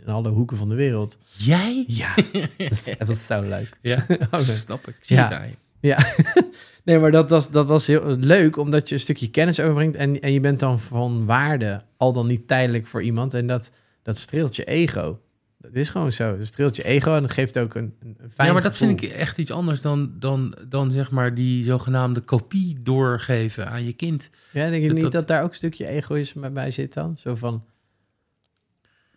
in alle hoeken van de wereld. Jij? Ja, dat was zo leuk. Ja, Oh, nee. snap ik. Zie Ja. Ja, nee, maar dat was, dat was heel leuk, omdat je een stukje kennis overbrengt en, en je bent dan van waarde, al dan niet tijdelijk voor iemand. En dat, dat streelt je ego. Dat is gewoon zo. Dat streelt je ego en dat geeft ook een, een fijn Ja, maar dat gevoel. vind ik echt iets anders dan, dan, dan zeg maar die zogenaamde kopie doorgeven aan je kind. Ja, denk je dat- niet dat- dat daar ook een stukje egoïsme bij zit dan? Zo van,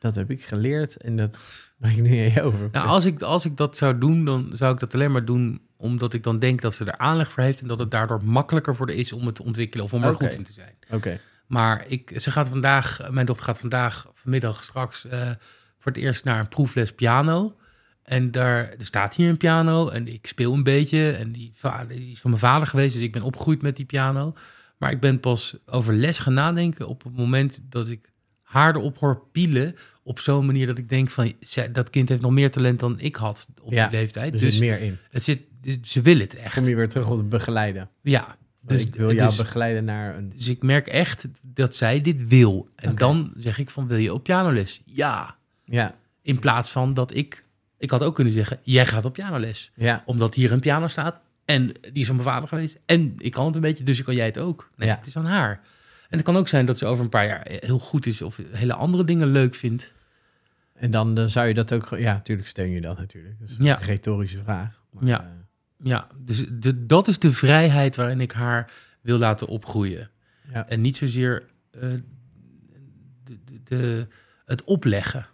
dat heb ik geleerd en dat breng ik nu aan je over. Nou, als ik, als ik dat zou doen, dan zou ik dat alleen maar doen omdat ik dan denk dat ze er aanleg voor heeft en dat het daardoor makkelijker voor de is om het te ontwikkelen of om er goed in te zijn. Oké, Maar ik, ze gaat vandaag, mijn dochter gaat vandaag, vanmiddag straks, eh, voor het eerst naar een proefles piano. En daar er staat hier een piano en ik speel een beetje. En die, vader, die is van mijn vader geweest, dus ik ben opgegroeid met die piano. Maar ik ben pas over les gaan nadenken op het moment dat ik haar erop hoor pielen. Op zo'n manier dat ik denk van, zij- dat kind heeft nog meer talent dan ik had op Ja, die leeftijd. er Dus zit meer in. het zit, dus ze wil het echt. Kom je weer terug op het begeleiden. Ja, Dus ik wil jou dus- begeleiden naar een... dus ik merk echt dat zij dit wil. En dan zeg ik van, wil je op pianoles? Ja. Ja, In plaats van dat ik... Ik had ook kunnen zeggen, jij gaat op pianoles. ja, Omdat hier een piano staat. En die is van mijn vader geweest. En ik kan het een beetje, dus kan jij het ook. Nee, Ja. het is aan haar. En het kan ook zijn dat ze over een paar jaar heel goed is... of hele andere dingen leuk vindt. En dan, dan zou je dat ook... Ja, natuurlijk steun je dat natuurlijk. Dat is Ja. een retorische vraag. Maar, Ja. eh, Ja, dus de, dat is de vrijheid waarin ik haar wil laten opgroeien. ja. En niet zozeer eh, de, de, de, het opleggen.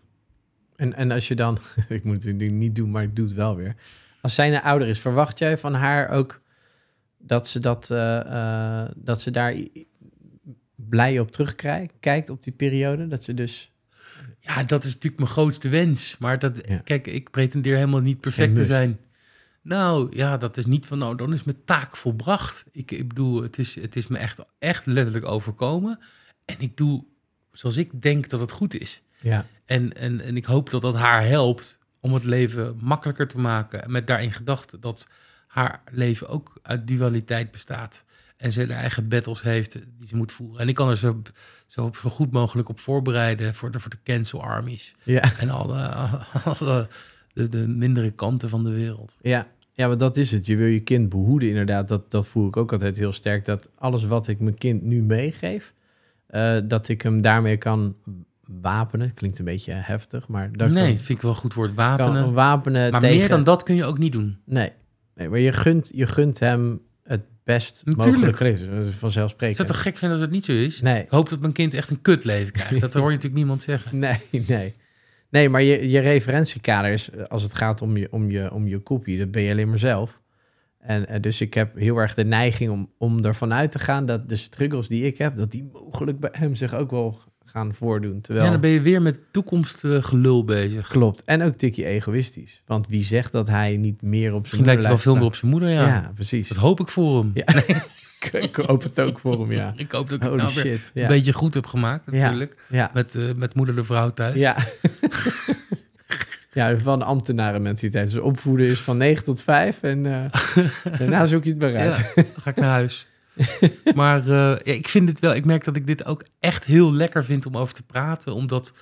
En, en als je dan, ik moet het nu niet doen, maar ik doe het wel weer. Als zij een ouder is, verwacht jij van haar ook dat ze, dat, eh, dat ze daar blij op terugkijkt op die periode? Dat ze dus. Ja, dat is natuurlijk mijn grootste wens. Maar dat, Ja. kijk, ik pretendeer helemaal niet perfect te zijn. Nou ja, dat is niet van, nou, dan is mijn taak volbracht. Ik, ik bedoel, het is, het is me echt, echt letterlijk overkomen. En ik doe zoals ik denk dat het goed is. Ja. En, en, en ik hoop dat dat haar helpt om het leven makkelijker te maken. Met daarin gedachte dat haar leven ook uit dualiteit bestaat. En ze de eigen battles heeft die ze moet voeren. En ik kan er zo, zo, zo goed mogelijk op voorbereiden voor de, voor de cancel armies. Ja. En alle, alle de, de mindere kanten van de wereld. Ja. Ja, maar dat is het. Je wil je kind behoeden, inderdaad. Dat, dat voel ik ook altijd heel sterk. Dat alles wat ik mijn kind nu meegeef, eh, dat ik hem daarmee kan wapenen. Klinkt een beetje heftig, maar dat nee, kan, vind ik wel goed woord. kan Wapenen. wapenen Maar tegen... meer dan dat kun je ook niet doen. Nee. nee, maar je gunt, je gunt hem best Natuurlijk. leven. Dat is Het vanzelfsprekend. zou toch gek zijn als het niet zo is? Nee, Ik hoop dat mijn kind echt een kutleven krijgt. Dat hoor je natuurlijk niemand zeggen. nee, nee. Nee, maar je, je referentiekader is, eh, als het gaat om je, om je, om je kopie, dat ben je alleen maar zelf. En eh, dus ik heb heel erg de neiging om, om ervan uit te gaan dat de struggles die ik heb, dat die mogelijk bij hem zich ook wel gaan voordoen. Terwijl, Ja, dan ben je weer met toekomstgelul bezig. klopt. En ook tikje egoïstisch. Want wie zegt dat hij niet meer op zijn Misschien lijkt hij wel moeder veel meer op zijn moeder, ja. Ja, precies. Dat hoop ik voor hem. Ja. ik, ik hoop het ook voor hem, ja. Ik hoop dat ik het Holy nou shit. een beetje goed heb gemaakt, natuurlijk. Ja. Met, eh, met moeder de vrouw thuis. Ja. ja, van de ambtenarenmentaliteit. Dus opvoeden is van 9 tot 5 en eh, daarna zoek je het uit. Ja, dan ga ik naar huis. maar eh, ja, ik vind het wel, ik merk dat ik dit ook echt heel lekker vind om over te praten. Omdat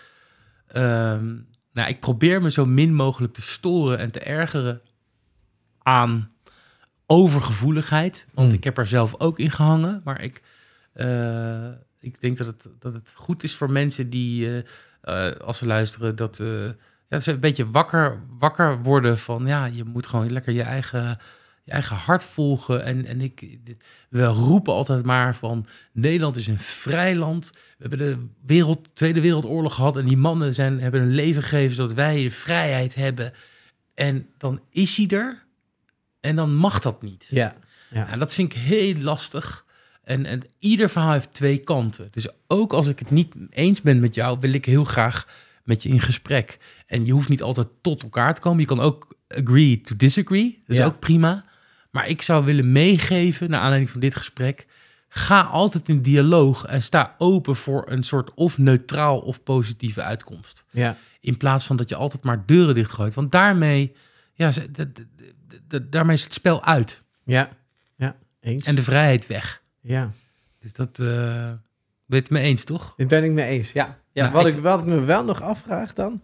ehm, nou, ik probeer me zo min mogelijk te storen en te ergeren aan overgevoeligheid. Want Hmm. ik heb er zelf ook in gehangen. Maar ik, eh, ik denk dat het, dat het goed is voor mensen die, eh, als ze luisteren, dat, ja, ze een beetje wakker, wakker worden van, ja, je moet gewoon lekker je eigen, je eigen hart volgen. En, en ik, we roepen altijd maar van, Nederland is een vrij land. We hebben de wereld, Tweede Wereldoorlog gehad en die mannen zijn, hebben een leven gegeven zodat wij de vrijheid hebben. En dan is hij er en dan mag dat niet. Ja. Ja. En dat vind ik heel lastig. En, en ieder verhaal heeft twee kanten. Dus ook als ik het niet eens ben met jou, wil ik heel graag met je in gesprek. En je hoeft niet altijd tot elkaar te komen. Je kan ook agree to disagree. Dat is Ja. ook prima. Maar ik zou willen meegeven, naar aanleiding van dit gesprek... ga altijd in dialoog en sta open voor een soort of neutraal of positieve uitkomst. Ja. In plaats van dat je altijd maar deuren dichtgooit. Want daarmee, ja, daarmee is het spel uit. Ja. Ja. Eens. En de vrijheid weg. ja. Dus dat eh ben je het mee eens, toch? Dit ben ik mee eens. Ja. ja Nou, wat, ik- ik, wat ik me wel nog afvraag dan,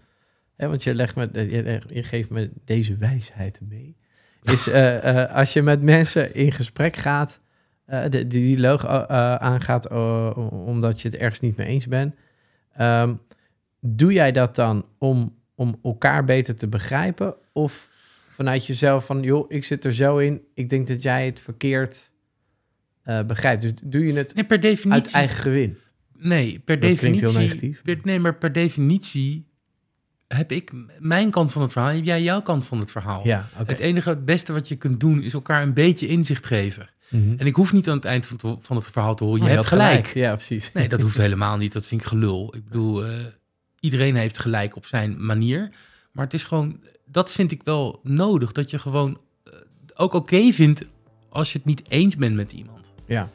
hè, want je, legt me, je, je geeft me deze wijsheid mee, is eh, eh, als je met mensen in gesprek gaat, eh, de, die eh, aangaat omdat je het ergens niet mee eens bent, ehm, doe jij dat dan om, om elkaar beter te begrijpen of vanuit jezelf van, joh, ik zit er zo in, ik denk dat jij het verkeerd begrijpt. Dus doe je het Nee, per definitie. uit eigen gewin? Nee, per Dat klinkt definitie. heel negatief. Per, nee, maar per definitie heb ik mijn kant van het verhaal. Heb jij jouw kant van het verhaal? Ja. Het enige, het beste wat je kunt doen, is elkaar een beetje inzicht geven. Mhm. En ik hoef niet aan het eind van het, van het verhaal te horen. Je Oh, hebt had gelijk. Ja, precies. Nee, dat hoeft helemaal niet. Dat vind ik gelul. Ik bedoel, eh, iedereen heeft gelijk op zijn manier. Maar het is gewoon, dat vind ik wel nodig. Dat je gewoon eh, ook oké vindt als je het niet eens bent met iemand. Ja.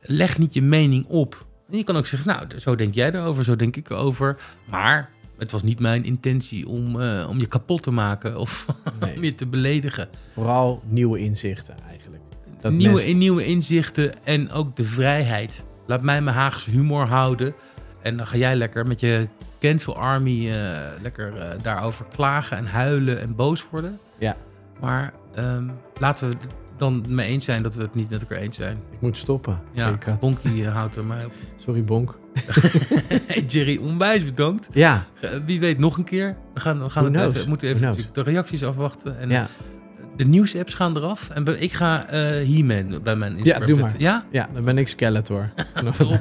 Leg niet je mening op. En je kan ook zeggen, nou, zo denk jij erover, zo denk ik erover. Maar het was niet mijn intentie om, eh, om je kapot te maken of Nee. om je te beledigen. Vooral nieuwe inzichten eigenlijk. Dat nieuwe, mensen- nieuwe inzichten en ook de vrijheid. Laat mij mijn Haagse humor houden. En dan ga jij lekker met je cancel army eh, lekker eh, daarover klagen en huilen en boos worden. Ja. Maar ehm, laten we het dan mee eens zijn dat we het niet met elkaar eens zijn. Ik moet stoppen. Ja, Bonkie houdt er mij op. Sorry, Bonk. Jerry, onwijs bedankt. Ja, Eh, wie weet nog een keer. We gaan, we gaan Who het even, moeten even de reacties afwachten. En ja. de nieuwsapps gaan eraf. En ik ga eh He-Man bij mijn Instagram doe zetten. Ja? ja, dan ben ik Skeletor. Top.